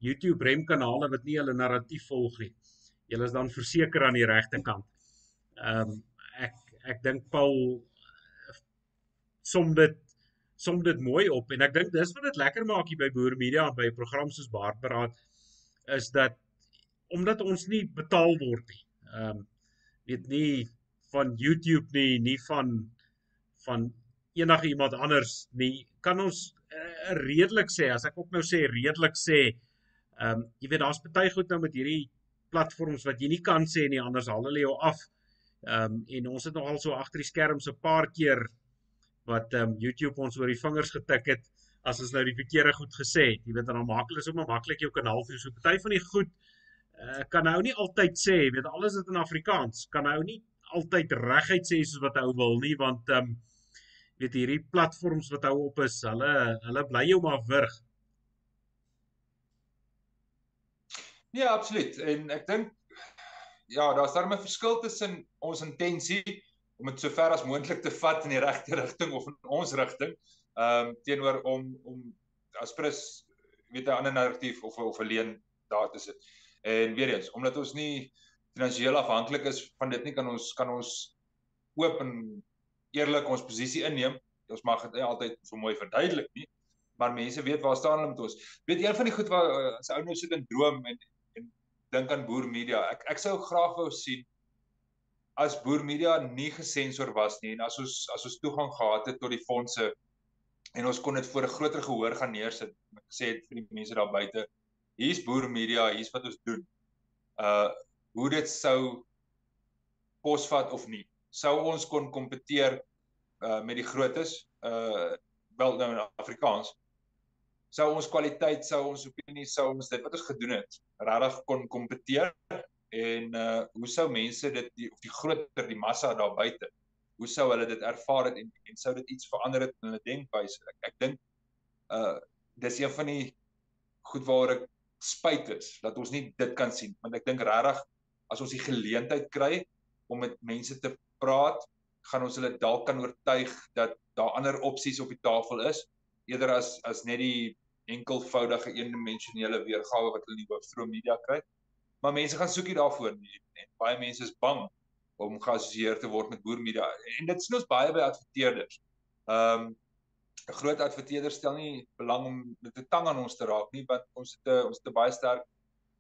Speaker 1: YouTube rem kanale wat nie hulle narratief volg nie julle is dan verseker aan die regte kant. Ehm um, ek ek dink Paul som dit som dit mooi op en ek dink dis wat dit lekker maak hier by Boer Media en by 'n program soos Baardberaad is dat omdat ons nie betaal word nie. Ehm um, weet nie van YouTube nie, nie van van enige iemand anders nie. Kan ons uh, redelik sê as ek ook nou sê redelik sê ehm um, jy weet daar's baie goed nou met hierdie platforms wat jy nie kan sê nie anders haal hulle jou af. Ehm um, en ons het nogal so agter die skerms 'n paar keer wat ehm um, YouTube ons oor die vingers getik het as ons nou die verkeerde goed gesê het. Jy weet dan maak hulle sommer maklik jou kanaal toe. So party van die goed uh, kan nou nie altyd sê, weet alles is in Afrikaans. Kan nou nie altyd reguit sê soos wat hy wil nie want ehm um, weet hierdie platforms wat hou op is, hulle hulle bly jou maar wurg.
Speaker 2: Ja, absoluut. En ek dink ja, daar's daar 'n verskil tussen ons intensie om dit so ver as moontlik te vat in die regte rigting of in ons rigting, ehm um, teenoor om om as prins weet 'n ander narratief of of 'n leen daar te sit. En weer eens, omdat ons nie finansiëel afhanklik is van dit nie kan ons kan ons oop en eerlik ons posisie inneem. Ons mag dit altyd so mooi verduidelik nie, maar mense weet waar staan hulle met ons. Weet een van die goed waar eh, as ou nou sit en droom en en dink aan Boer Media. Ek ek sou graag wou sien as Boer Media nie gesensor was nie en as ons as ons toegang gehad het tot die fondse en ons kon dit voor 'n groter gehoor gaan neersit. Ek sê dit vir die mense daar buite. Hier's Boer Media, hier's wat ons doen. Uh hoe dit sou posvat of nie. Sou ons kon kompeteer uh met die grootes uh wel nou in Afrikaans. Sou ons kwaliteit, sou ons opinie, sou ons dit wat ons gedoen het, regtig kon kompeteer en uh hoe sou mense dit die, of die groter die massa daar buite hoe sou hulle dit ervaar het en en sou dit iets verander het in hulle denkwyse ek ek dink uh dis een van die goed waaroor ek spyt is dat ons nie dit kan sien want ek dink regtig as ons die geleentheid kry om met mense te praat, gaan ons hulle dalk kan oortuig dat daar ander opsies op die tafel is eerder as as net die enkelvoudige eendimensionele weergawe wat hulle in die hoofstroom media kry. Maar mense gaan soekie daarvoor nie en baie mense is bang om geassosieer te word met boer media en dit sien ons baie by adverteerders. Ehm um, groot adverteerder stel nie belang om met 'n tang aan ons te raak nie want ons het 'n ons het 'n baie sterk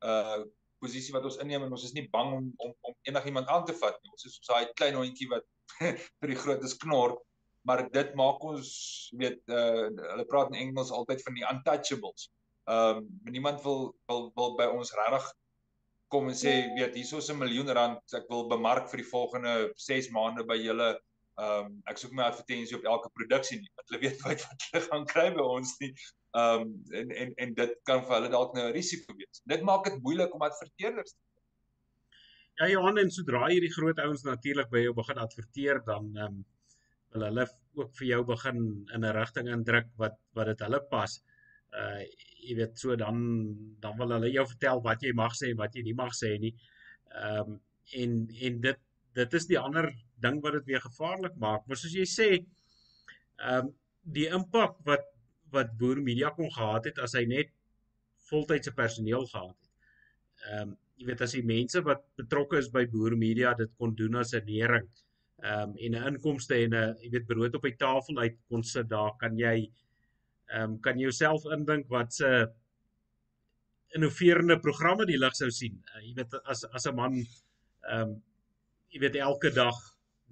Speaker 2: uh posisie wat ons inneem en ons is nie bang om om om enigiemand aan te vat nie. Ons is so 'n daai klein hondjie wat vir die grootes knor, maar dit maak ons weet uh hulle praat in Engels altyd van die untouchables. Ehm um, niemand wil wil wil by ons regtig kom en sê weet hierso is 'n miljoen rand ek wil bemark vir die volgende 6 maande by julle ehm um, ek soek my advertensie op elke produksie nie hulle weet wat wat hulle gaan kry by ons nie Ehm um, en en en dit kan vir hulle dalk nou 'n risiko wees. Dit maak dit moeilik om adverteerders te
Speaker 1: Ja Johan en sodra hierdie groot ouens natuurlik by jou begin adverteer dan ehm um, wil hulle ook vir jou begin in 'n rigting indruk wat wat dit hulle pas. Uh jy weet so dan dan wil hulle jou vertel wat jy mag sê en wat jy nie mag sê nie. Ehm um, en en dit dit is die ander ding wat dit weer gevaarlik maak. Maar soos jy sê ehm um, die impak wat wat Boer Media kon gehad het as hy net voltydse personeel gehad het. Ehm um, jy weet as die mense wat betrokke is by Boer Media dit kon doen as 'n nering ehm um, en 'n inkomste en 'n jy weet brood op die tafel uit kon sit daar kan jy ehm um, kan jouself indink wat se innoverende programme die lig sou sien. Uh, jy weet as as 'n man ehm um, jy weet elke dag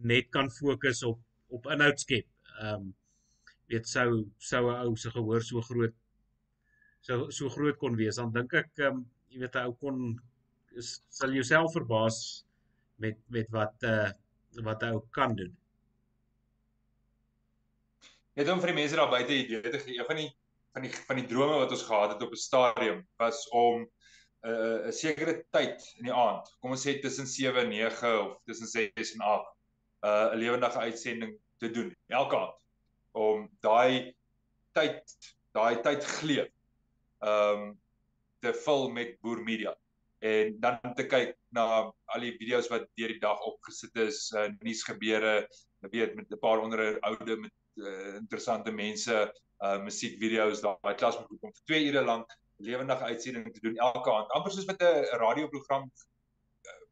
Speaker 1: net kan fokus op op inhoud skep. Ehm um, weet sou sou 'n ou se gehoor so groot so so groot kon wees dan dink ek ehm um, jy weet 'n ou kon is, sal jouself verbaas met met wat eh uh, wat 'n ou kan doen.
Speaker 2: Net om vir die mense daar buite idee te gee, een van die van die van die drome wat ons gehad het op 'n stadium was om uh, 'n sekere tyd in die aand, kom ons sê tussen 7 en 9 of tussen 6 en 8, 'n uh, 'n lewendige uitsending te doen elke aand om daai tyd daai tyd gleef ehm um, te vul met boer media en dan te kyk na al die video's wat deur die dag opgesit is, uh, nuusgebeure, weet met 'n paar onderhoude met uh, interessante mense, uh musiekvideo's, daai klas moet kom. Vir 2 ure lank lewendige uitsending te doen elke aand. amper soos met 'n radioprogram uh,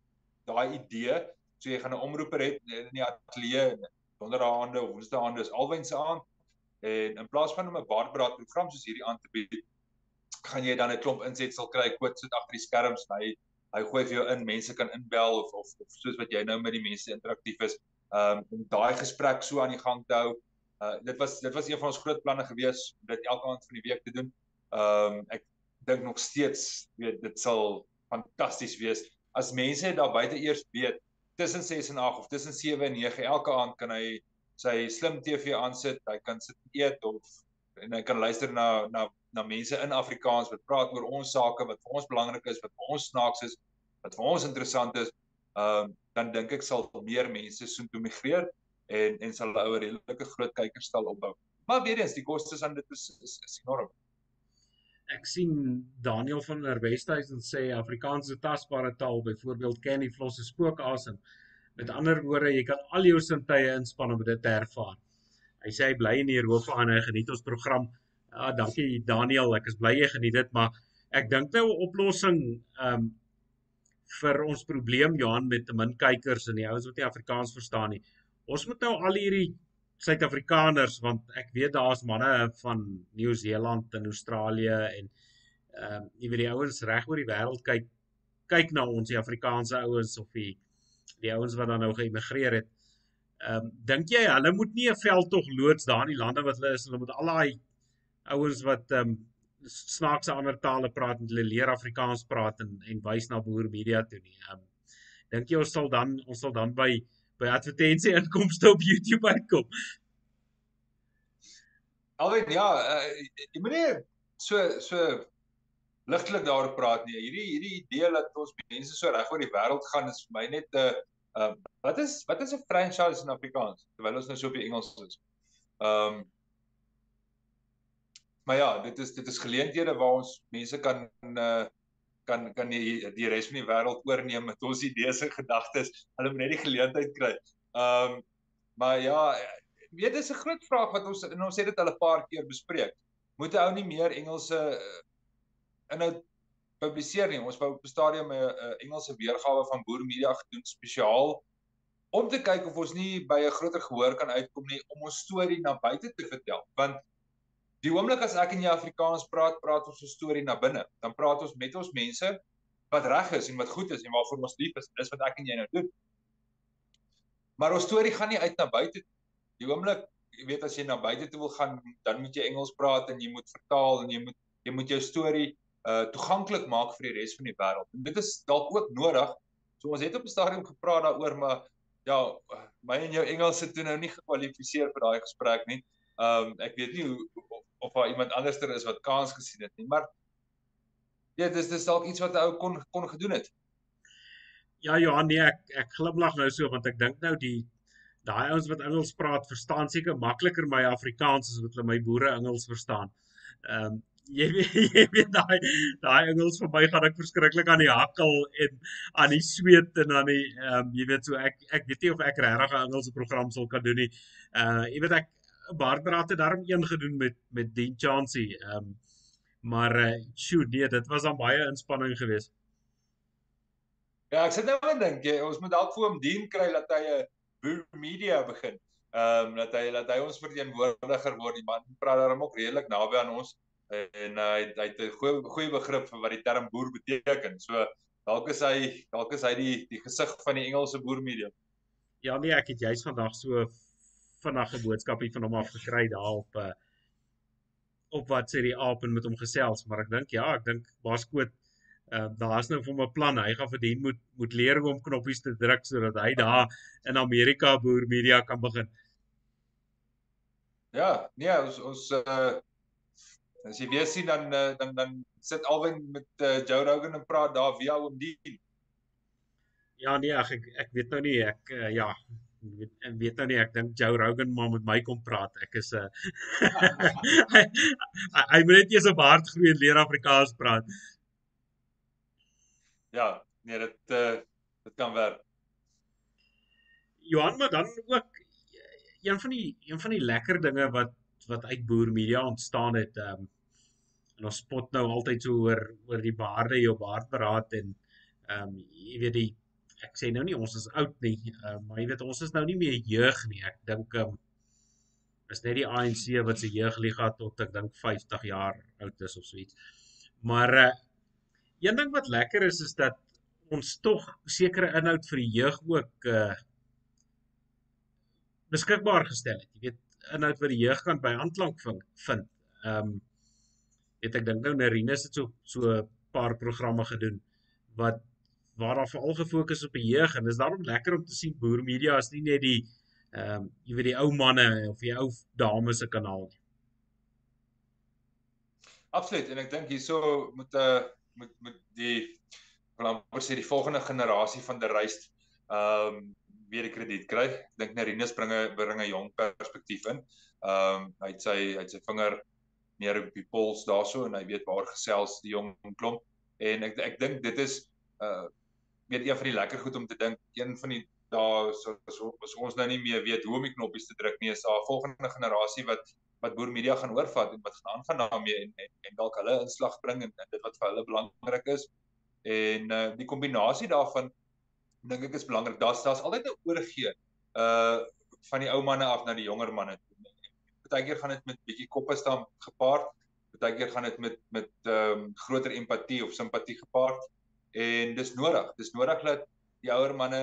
Speaker 2: daai idee So jy gaan 'n omroeper hê in die ateljee donderdaande of woensdaande is alwyn se aand en in plaas van om 'n baardbraad program soos hierdie aan te bied, gaan jy dan 'n klomp insetsel kry, koot sit agter die skerms, hy hy gooi vir jou in, mense kan inbel of of, of soos wat jy nou met die mense interaktief is, um om daai gesprek so aan die gang te hou. Uh dit was dit was een van ons groot planne gewees om dit elke aand van die week te doen. Um ek dink nog steeds weet dit sal fantasties wees as mense daar buite eers weet tussen 6 en 8 of tussen 7 en 9 elke aand kan hy sy slim TV aansit, hy kan sit eet of en hy kan luister na na na mense in Afrikaans wat praat oor ons sake wat vir ons belangrik is, wat vir ons snaaks is, wat vir ons interessant is. Ehm uh, dan dink ek sal meer mense soontoe migreer en en sal 'n ouer redelike groot kykerstal opbou. Maar weer eens, die kostes aan dit is is, is enorm.
Speaker 1: Ek sien Daniel van der Westhuizen sê Afrikaans is 'n tasbare taal, byvoorbeeld ken die vlosse spookasem. Met ander woorde, jy kan al jou sintuie inspann om dit te ervaar. Hy sê hy bly in Europa en hy geniet ons program. Ja, dankie Daniel, ek is bly jy geniet dit, maar ek dink nou 'n oplossing ehm um, vir ons probleem Johan met min kykers en die ouens wat nie Afrikaans verstaan nie. Ons moet nou al hierdie Suid-Afrikaners want ek weet daar's manne van Nieu-Seeland en Australië en ehm uh, jy weet die ouens reg oor die wêreld kyk kyk na ons die Afrikaanse ouens of die die ouens wat dan nou geëmigreer het. Ehm um, dink jy hulle moet nie 'n veldtog loods daar in die lande wat hulle is, hulle moet al daai ouens wat ehm um, snaakse ander tale praat en hulle leer Afrikaans praat en en wys na boer media toe nie. Ehm um, dink jy ons sal dan ons sal dan by by advertensie inkomste op YouTube uitkom?
Speaker 2: Alweer ja, uh, jy moet nie so so ligtelik daaroor praat nie. Hierdie hierdie idee dat ons mense so reg oor die wêreld gaan is vir my net 'n uh, uh, wat is wat is 'n franchise in Afrikaans terwyl ons nou so op die Engels is. Ehm um, maar ja, dit is dit is geleenthede waar ons mense kan uh, kan kan die die res van die wêreld oorneem met ons idees en gedagtes. Hulle moet net die geleentheid kry. Ehm um, maar ja, weet dis 'n groot vraag wat ons en ons het dit al 'n paar keer bespreek. Moet 'n ou nie meer Engelse uh, inhoud publiseer nie. Ons wou op 'n stadium 'n Engelse weergawe van Boer Media gedoen spesiaal om te kyk of ons nie by 'n groter gehoor kan uitkom nie om ons storie na buite te vertel. Want Die oomblik as ek en jy Afrikaans praat, praat ons 'n storie na binne. Dan praat ons met ons mense wat reg is en wat goed is en waarvoor ons lief is. Dis wat ek en jy nou doen. Maar ons storie gaan nie uit na buite. Die oomblik, jy weet as jy na buite toe wil gaan, dan moet jy Engels praat en jy moet vertaal en jy moet jy moet jou storie uh toeganklik maak vir die res van die wêreld. En dit is dalk ook nodig. So ons het op 'n stadium gepraat daaroor, maar ja, my en jou Engels het toe nou nie gekwalifiseer vir daai gesprek nie. Um ek weet nie hoe of daar iemand anderster is wat kans gesien het nie, maar ja, dis dis dalk iets wat 'n ou kon kon gedoen het.
Speaker 1: Ja Johan, nee, ek ek glimlag nou so want ek dink nou die daai ouens wat Engels praat, verstaan seker makliker my Afrikaans as wat hulle my boere Engels verstaan. Ehm um, jy weet jy weet daai daai Engels vir my gaan ek verskriklik aan die hakkel en aan die sweet en aan die ehm um, jy weet so ek ek weet nie of ek regtig 'n Engelse program sal kan doen nie. Uh jy weet ek Barbara het daarom een gedoen met met Dean Chancey. Ehm um, maar uh shoot, nee, dit was dan baie inspanning geweest.
Speaker 2: Ja, ek sit nou en dink jy ons moet dalk vir hom Dean kry dat hy 'n boer media begin. Ehm um, dat hy dat hy ons verteenwoordiger word. Die man praat daarom ook redelik naby aan ons en uh, hy hy het 'n goeie goeie begrip vir wat die term boer beteken. So dalk is hy dalk is hy die die gesig van die Engelse boer media.
Speaker 1: Ja nee, ek het juist vandag so vinnig 'n boodskap hier van hom af gekry daar op uh op wat sê die aap en met hom gesels, maar ek dink ja, ek dink Baskoot uh daar's nou vir hom 'n plan. Hy gaan vir dien moet moet leer hoe om knoppies te druk sodat hy daar in Amerika boer media kan begin.
Speaker 2: Ja, nee, ons ons uh as jy weer sien dan uh, dan dan sit Alwyn met uh, Joe Rogan en praat daar via hom dien.
Speaker 1: Ja nee, ek ek weet nou nie ek uh, ja, weet en weet nou nie ek dink Joe Rogan maar met my kom praat. Ek is 'n uh, hy moet net eers op hart groei en leer Afrikaans praat.
Speaker 2: Ja, nee, dit uh, dit kan werk.
Speaker 1: Johan, maar dan ook een van die een van die lekker dinge wat wat uit boer media ontstaan het ehm um, en ons spot nou altyd so oor oor die baarde jou baard beraad en ehm um, jy weet die ek sê nou nie ons is oud nie, uh, maar jy weet ons is nou nie meer jeug nie. Ek dink um, is net die ANC wat se jeugliga tot ek dink 50 jaar oud is of so iets. Maar uh, een ding wat lekker is is dat ons tog sekere inhoud vir die jeug ook uh beskikbaar gestel het. Jy weet inhoud wat die jeug kan by aanklank vind. Ehm um, weet ek dink nou Nerines het so so 'n paar programme gedoen wat waar daar veral gefokus op die jeug en dis daarom lekker om te sien Boer Media is nie net die ehm um, jy weet die ou manne of die ou dames se kanaal nie.
Speaker 2: Absoluut en ek dink hierso moet 'n uh, eh, moet moet die wil amper sê die volgende generasie van die reis ehm um, weer die krediet kry. Ek dink Nerinus bring 'n bring 'n jong perspektief in. Ehm um, hy het sy hy het sy vinger meer op die pols daarso en hy weet waar gesels die jong klomp en ek ek dink dit is uh weet een van die lekker goed om te dink een van die daar so as ons nou nie meer weet hoe om die knoppies te druk nie is daar 'n volgende generasie wat wat boer media gaan oorvat en wat gaan aangaan daarmee en en, en dalk hulle inslag bring en, en dit wat vir hulle belangrik is. En uh die kombinasie daarvan dink ek is belangrik. Daar's daar's altyd 'n oorgee uh van die ou manne af na die jonger manne Partykeer gaan dit met bietjie koppe staan gepaard. Partykeer gaan dit met met ehm um, groter empatie of simpatie gepaard en dis nodig. Dis nodig dat die ouer manne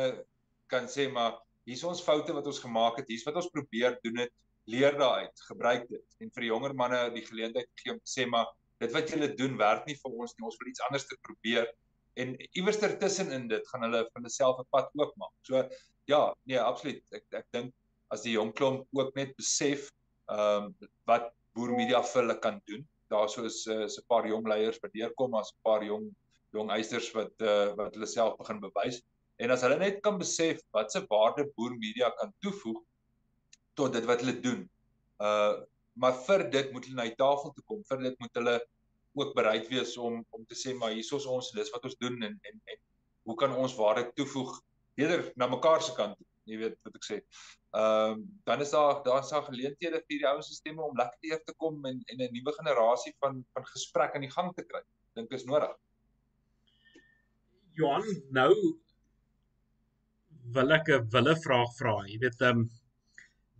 Speaker 2: kan sê maar hier's ons foute wat ons gemaak het, hier's wat ons probeer doen dit, leer daaruit, gebruik dit. En vir die jonger manne die geleentheid gee om te sê maar dit wat julle doen werk nie vir ons nie, ons wil iets anders te probeer. En iewers tussenin dit gaan hulle van hulle self 'n pad oopmaak. So ja, nee, absoluut. Ek ek dink as die jong klomp ook net besef ehm um, wat boer media vir hulle kan doen. Daarso is uh, is 'n paar jong leiers wat deurkom as 'n paar jong jong eisters wat uh, wat hulle self begin bewys. En as hulle net kan besef wat se waarde boer media kan toevoeg tot dit wat hulle doen. Uh maar vir dit moet hulle na die tafel toe kom. Vir dit moet hulle ook bereid wees om om te sê maar hier is ons dis wat ons doen en en en hoe kan ons waarde toevoeg eerder na mekaar se kant jy weet wat ek sê. Ehm um, dan is daar daar's daar geleenthede vir die ouens stemme om lekker te kom en en 'n nuwe generasie van van gesprek aan die gang te kry. Dink is nodig.
Speaker 1: Johan, nou wil ek 'n wille vraag vra. Jy weet ehm um,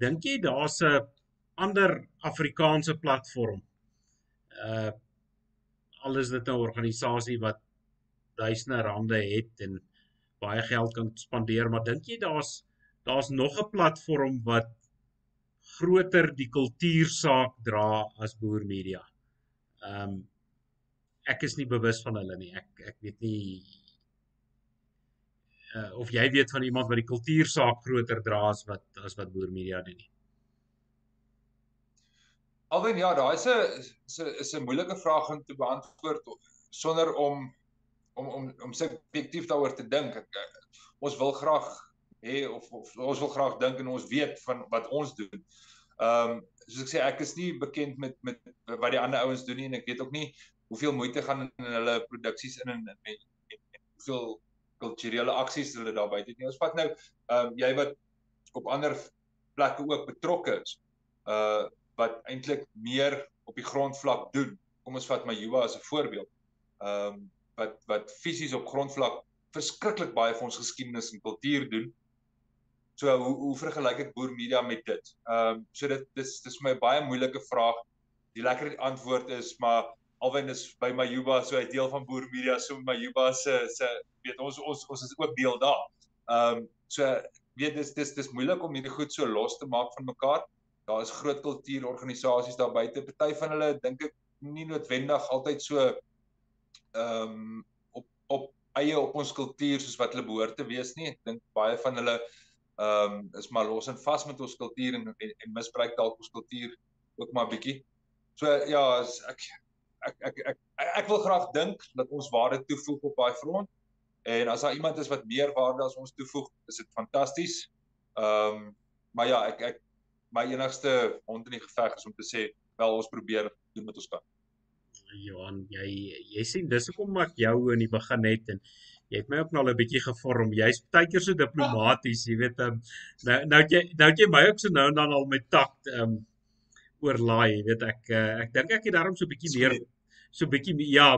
Speaker 1: dink jy daar's 'n ander Afrikaanse platform uh alles dit 'n organisasie wat duisende rande het en baie geld kan spandeer, maar dink jy daar's daar's nog 'n platform wat groter die kultuursaak dra as Boer Media. Ehm um, ek is nie bewus van hulle nie. Ek ek weet nie uh, of jy weet van iemand wat die kultuursaak groter dra as wat as wat Boer Media doen nie.
Speaker 2: Alwen ja, daai is 'n is 'n moeilike vraag om te beantwoord sonder om om om om subjektief daaroor te dink. Ons wil graag hê of, of ons wil graag dink en ons weet van wat ons doen. Ehm um, soos ek sê ek is nie bekend met met wat die ander ouens doen nie en ek weet ook nie hoeveel moeite gaan in hulle produksies in en met hoeveel kulturele aksies hulle daar buite doen. Ons vat nou ehm um, jy wat op ander plekke ook betrokke is. Uh wat eintlik meer op die grondvlak doen. Kom ons vat Majuba as 'n voorbeeld. Ehm um, wat wat fisies op grondvlak verskriklik baie vir ons geskiedenis en kultuur doen. So hoe hoe vergelyk ek boer media met dit? Ehm um, so dit dis dis my baie moeilike vraag. Die lekker antwoord is maar alwen is by Majuba so 'n deel van boer media so Majuba se se weet ons ons ons is ook deel daar. Ehm um, so weet dis dis dis moeilik om hierdie goed so los te maak van mekaar. Daar is groot kultuurorganisasies daar buite. Party van hulle dink ek nie noodwendig altyd so ehm um, op op eie op ons kultuur soos wat hulle behoort te wees nie. Ek dink baie van hulle ehm um, is maar los en vas met ons kultuur en, en en misbruik dalk ons kultuur ook maar bietjie. So ja, ek ek ek ek ek, ek wil graag dink dat ons waarde toevoeg op daai front. En as daar iemand is wat meer waarde as ons toevoeg, is dit fantasties. Ehm um, maar ja, ek ek my enigste hond in die geveg is om te sê wel ons probeer doen wat ons kan.
Speaker 1: Johan, jy jy sien dis hoekom ek jou in die begin het en jy het my ook nou 'n bietjie gevorm. Jy's baie keer so diplomaties, jy weet, um, nou nou jy nou jy my ook so nou en dan al met takt ehm um, oorlaai, weet ek uh, ek dink ek het daarom so 'n bietjie meer so 'n bietjie ja,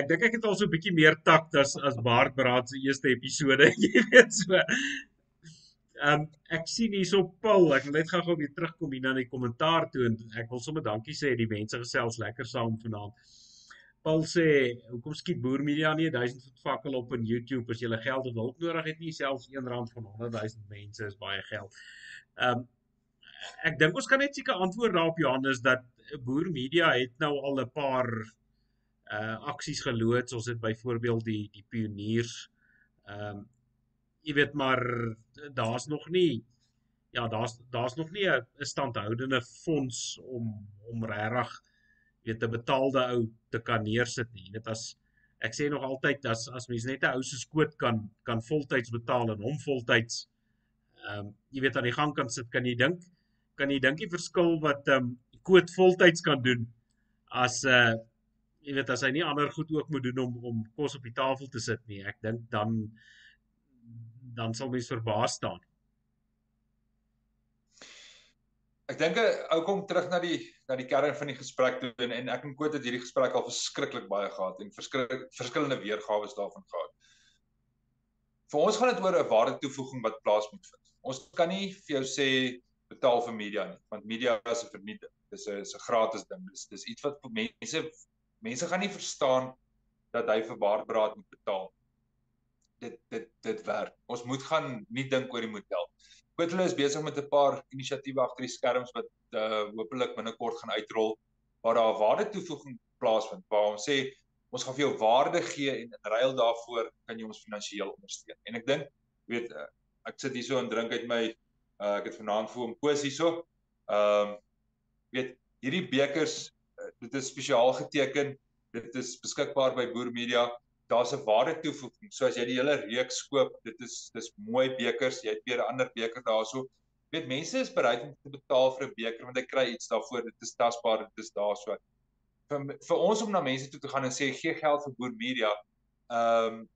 Speaker 1: ek dink ek het al so 'n bietjie meer takt as as Bart Braat se eerste episode, jy weet so. Ehm um, ek sien hierso Paul, ek wil net gou-gou weer terugkom hier na die kommentaar toe en ek wil sommer dankie sê die mense gesels lekker saam vanaand. Paul sê, hoekom skiet Boer Media nie 1000 voet fakkel op in YouTube as jy geld of hulp nodig het nie, selfs R1 van 100 000 mense is baie geld. Ehm um, ek dink ons kan net seker antwoord daarop Johannes dat Boer Media het nou al 'n paar uh aksies geloods. Ons het byvoorbeeld die die pioniers ehm um, jy weet maar daar's nog nie ja, daar's daar's nog nie 'n standhoudende fonds om om regtig weet 'n betaalde ou te kan neersit nie. Dit as ek sê nog altyd as as mens net 'n ou se skoot kan kan voltyds betaal en hom voltyds ehm um, jy weet aan die gang kan sit, kan jy dink kan jy dink die verskil wat ehm um, koot voltyds kan doen as 'n uh, jy weet as hy nie ander goed ook moet doen om om kos op die tafel te sit nie. Ek dink dan dan sal mens verbaas staan.
Speaker 2: Ek dink ou kom terug na die na die kern van die gesprek toe en, en ek en Koot het hierdie gesprek al verskriklik baie gehad en verskrik verskillende weergawe daarvan gehad. Vir ons gaan dit oor 'n waarde toevoeging wat plaas moet vind. Ons kan nie vir jou sê betaal vir media nie, want media is 'n vernietig. Dis 'n 'n gratis ding. Dis dis iets wat mense mense gaan nie verstaan dat hy vir waarbraad moet betaal. Dit dit dit werk. Ons moet gaan nie dink oor die model. Quitlo is besig met 'n paar inisiatiewe agter die skerms wat uh hopelik binnekort gaan uitrol waar daar waarde toevoeging plaasvind waar ons sê ons gaan vir jou waarde gee en in ruil daarvoor kan jy ons finansiëel ondersteun. En ek dink weet uh, ek sit hier so en drink uit my uh ek het vanaand vir hom koos hierso. Ehm um, weet hierdie bekers dit is spesiaal geteken. Dit is beskikbaar by Boer Media. Daar's 'n waarde toevoeging. So as jy die hele reeks koop, dit is dis mooi bekers. Jy het weer 'n ander beker daarso. Weet mense is bereid om te betaal vir 'n beker want hy kry iets daarvoor. Dit is tasbaar, dit is daarso. Vir vir ons om na mense toe te gaan en sê gee geld vir Boer Media. Ehm um,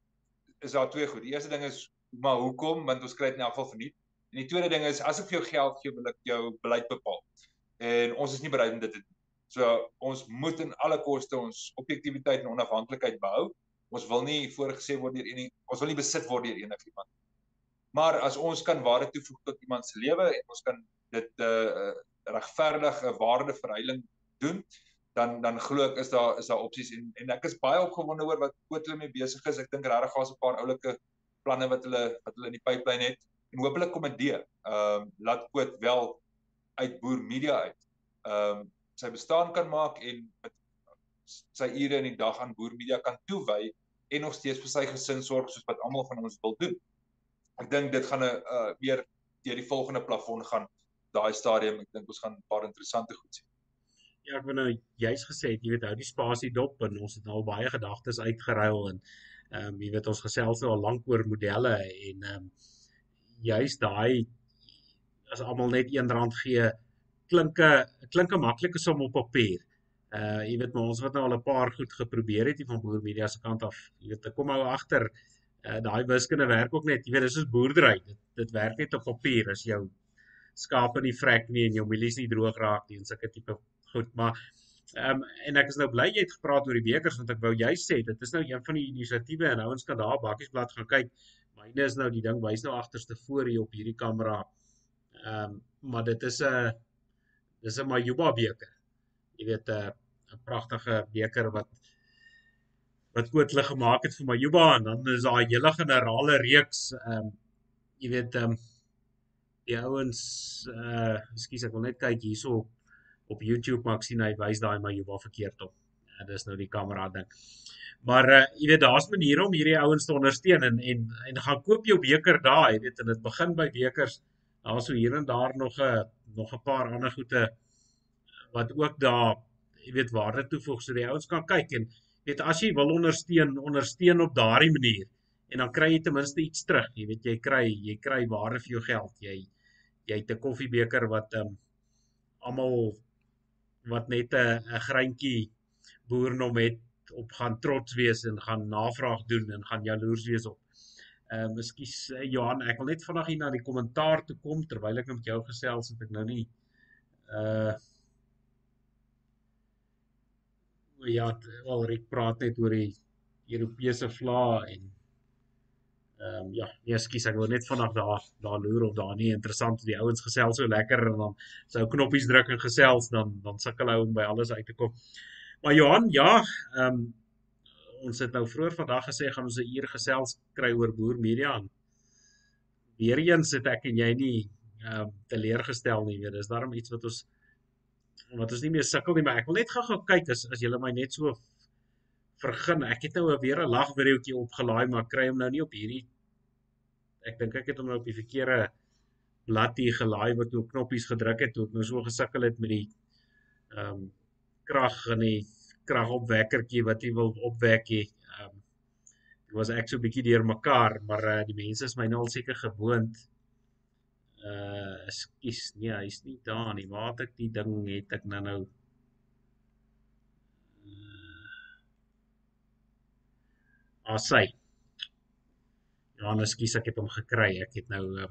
Speaker 2: is daar twee goed. Die eerste ding is maar hoekom? Want ons kry dit in elk geval verniet. En die tweede ding is as ek vir jou geld gee, wil ek jou beleid bepaal. En ons is nie bereid om dit te doen. So ons moet in alle koste ons objektiviteit en onafhanklikheid behou. Ons wil nie voorgesê word deur enige ons wil nie besit word deur enigiemand. Maar as ons kan waarde toevoeg tot iemand se lewe en ons kan dit 'n uh, regverdige waardeverhouding doen, dan dan glo ek is daar is daar opsies en en ek is baie opgewonde oor wat Kootlo mee besig is. Ek dink regtig daar's 'n paar oulike planne wat hulle wat hulle in die pipeline het en hopelik kom dit deur. Ehm um, laat Koot wel uit boer media uit. Ehm um, sy bestaan kan maak en met sy ure in die dag aan boer media kan toewy en nog steeds vir sy gesin sorg soos wat almal van ons wil doen. Ek dink dit gaan 'n uh, weer deur die volgende plafon gaan daai stadium. Ek dink ons gaan 'n paar interessante goed sien.
Speaker 1: Ja, ek wou nou juist gesê het, jy weet, hou die spasie dop en ons het al baie gedagtes uitgeruil en ehm um, jy weet ons gesels nou al lank oor modelle en ehm um, juist daai as almal net R1 gee klink 'n klink 'n maklike som op papier. Uh jy weet maar ons het nou al 'n paar goed geprobeer het hier van boer media se kant af. Jy weet ek kom nou agter uh daai wiskunde werk ook net. Jy weet dis soos boerdery. Dit dit werk net op papier as jou skape nie vrek nie en jou mielies nie droog raak nie en sulke tipe goed. Maar ehm um, en ek is nou bly jy het gepraat oor die bekers want ek wou jy sê dit is nou een van die inisiatiewe en ouens kan daar bakkiesblad gaan kyk. Myne is nou die ding wys nou agterste voor hier op hierdie kamera. Ehm um, maar dit is 'n dis 'n Majuba beker. Jy weet 'n 'n pragtige beker wat wat kootlig gemaak het vir Majuba en dan is daar 'n hele generale reeks ehm um, jy weet ehm um, die ouens uh ekskuus ek wil net kyk hierso op, YouTube maar ek sien hy wys daai Majuba verkeerd op. Ja, dis nou die kamera ding. Maar uh jy weet daar's maniere om hierdie ouens te ondersteun en en en gaan koop jou beker daar, jy weet en dit begin by bekers. Daar's so hier en daar nog 'n nog 'n paar ander goede wat ook daar jy weet waarde toevoeg. So die ouens kan kyk en weet as jy wil ondersteun ondersteun op daardie manier en dan kry jy ten minste iets terug. Jy weet jy kry jy kry waarde vir jou geld. Jy jy het 'n koffiebeker wat ehm um, almal wat net 'n 'n greintjie boernom het op gaan trots wees en gaan navraag doen en gaan jaloers wees op Ehm uh, ekskuus uh, Johan, ek wil net vanaand hier na die kommentaar toe kom terwyl ek nou met jou gesels het ek nou nie uh ja, wel Rick praat net oor die Europese vla en ehm um, ja, nee, skus ek wou net vanaand daar daar loer of daar nie interessant die ouens gesels so lekker en dan sou knoppies druk en gesels dan dan sukkel hy om by alles uit te kom. Maar Johan, ja, ehm um, ons het nou vroeër vandag gesê gaan ons 'n uur gesels kry oor boer media aan. Weereens het ek en jy nie ehm um, teleurgestel nie, weet, dis daarom iets wat ons wat ons nie meer sukkel nie, maar ek wil net gou-gou kyk as as julle my net so vergun. Ek het nou weer 'n lagvideoetjie opgelaai, maar kry hom nou nie op hierdie ek dink ek het hom nou op die verkeerde bladdie gelaai wat toe knoppies gedruk het toe ek nou so gesukkel het met die ehm um, krag en die kragopwekkertjie wat jy wil opwek hê. Ehm um, dit was ek so bietjie deurmekaar, maar uh, die mense is my nou al seker gewoond. Uh ekskuus, nee, hy's nie daar nie. Waar het ek die ding het ek nou nou Ah, sy. Johannes, skus ek het hom gekry. Ek het nou uh,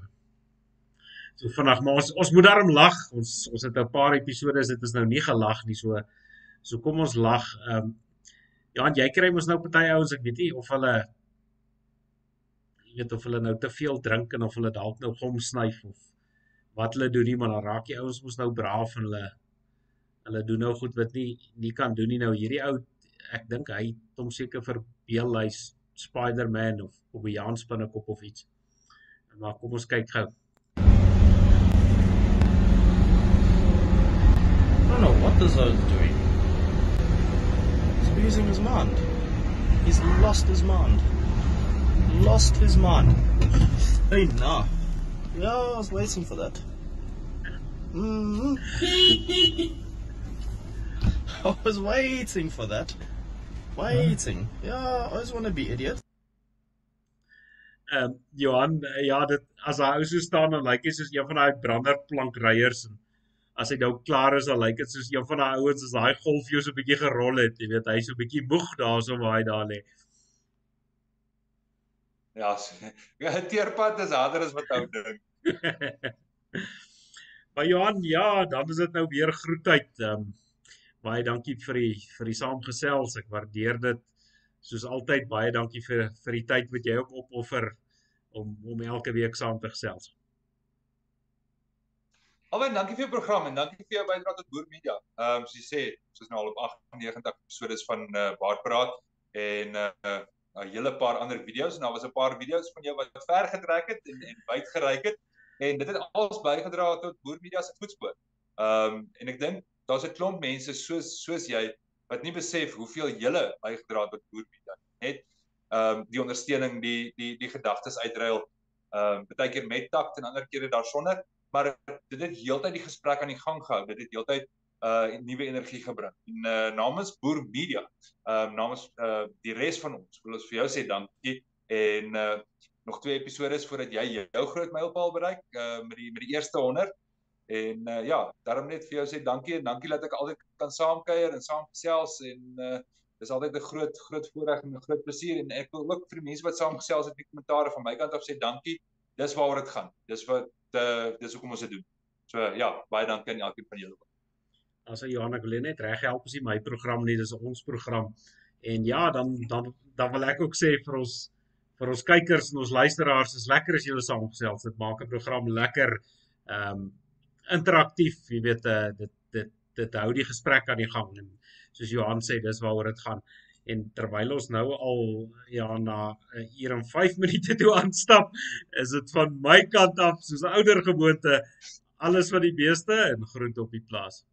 Speaker 1: so vinnig, maar ons ons moet daarom lag. Ons ons het 'n paar episode is dit is nou nie gelag nie. So so kom ons lag. Ehm um, Ja, jy kry mos nou party ouens, ek weet nie of hulle jy weet of hulle nou te veel drink en of hulle dalk nou gom snyf of wat hulle doen nie, maar dan raak die ouens mos nou braaf en hulle hulle doen nou goed wat nie nie kan doen nie nou hierdie ou ek dink hy het hom seker verbeel hy's Spider-Man of of 'n Jan Spinnekop of iets. Maar kom ons kyk gou.
Speaker 3: I don't know what this guy's doing. Losing his mind. He's lost his mind. Lost his mind. Nah. Yeah, I was waiting for that. Mm -hmm. I was waiting for that. Waiting. Yeah, I always want to be idiot.
Speaker 1: Um, Johan, ja, dit as hy ou so staan dan lyk hy soos een van daai branderplankryers en as hy nou klaar is dan lyk dit soos een van daai ouens as daai golf jou so 'n bietjie gerol het, jy weet, hy so 'n bietjie moeg daarso waar hy daar lê.
Speaker 2: Ja, ja, teerpad is harder as wat ou dink.
Speaker 1: maar Johan, ja, dan is dit nou weer groetheid. Ehm um, baie dankie vir die vir die saamgesels. Ek waardeer dit. Soos altyd baie dankie vir vir die tyd wat jy ook opoffer om om elke week saam te gesels.
Speaker 2: Alwen, dankie vir jou program en dankie vir jou bydrae tot Boer Media. Ehm um, soos jy sê, soos nou al op 98 episodes van uh, eh, Baardpraat en 'n uh, 'n hele paar ander video's en daar was 'n paar video's van jou wat ver getrek het en en wyd gereik het en dit het alles bygedra tot Boer Media se voetspoor. Ehm um, en ek dink daar's 'n klomp mense soos soos jy wat nie besef hoeveel julle bygedra het tot boerbied dan net ehm um, die ondersteuning die die die gedagtes uitruil ehm um, baie keer met takt en ander kere daarsonder maar dit het heeltyd die gesprek aan die gang gehou. Dit het heeltyd uh nuwe energie gebring. En uh namens boer media. Ehm um, namens uh die res van ons. Wil ons vir jou sê dankie. En uh nog twee episode voordat jy jou groot mylpaal bereik uh met die met die eerste 100 En uh, ja, daarom net vir jou sê dankie en dankie dat ek altyd kan saamkuier en saam gesels en uh dis altyd 'n groot groot voorreg en 'n groot plesier en ek wil ook vir die mense wat saam gesels het in die kommentare van my kant af sê dankie. Dis waaroor dit gaan. Dis wat uh dis hoekom ons dit doen. So ja, baie dankie aan elkeen van julle.
Speaker 1: As jy Johan, ek wil net reg help as jy my program nie, dis ons program. En ja, dan dan dan wil ek ook sê vir ons vir ons kykers en ons luisteraars, is lekker as julle saam gesels. Dit maak 'n program lekker. Ehm um, interaktief, jy weet uh, dit dit dit hou die gesprek aan die gang en soos Johan sê, dis waaroor dit gaan. En terwyl ons nou al ja na 'n uur en 5 minute toe aanstap, is dit van my kant af soos 'n ouer gewoonte alles van die beeste en groente op die plaas.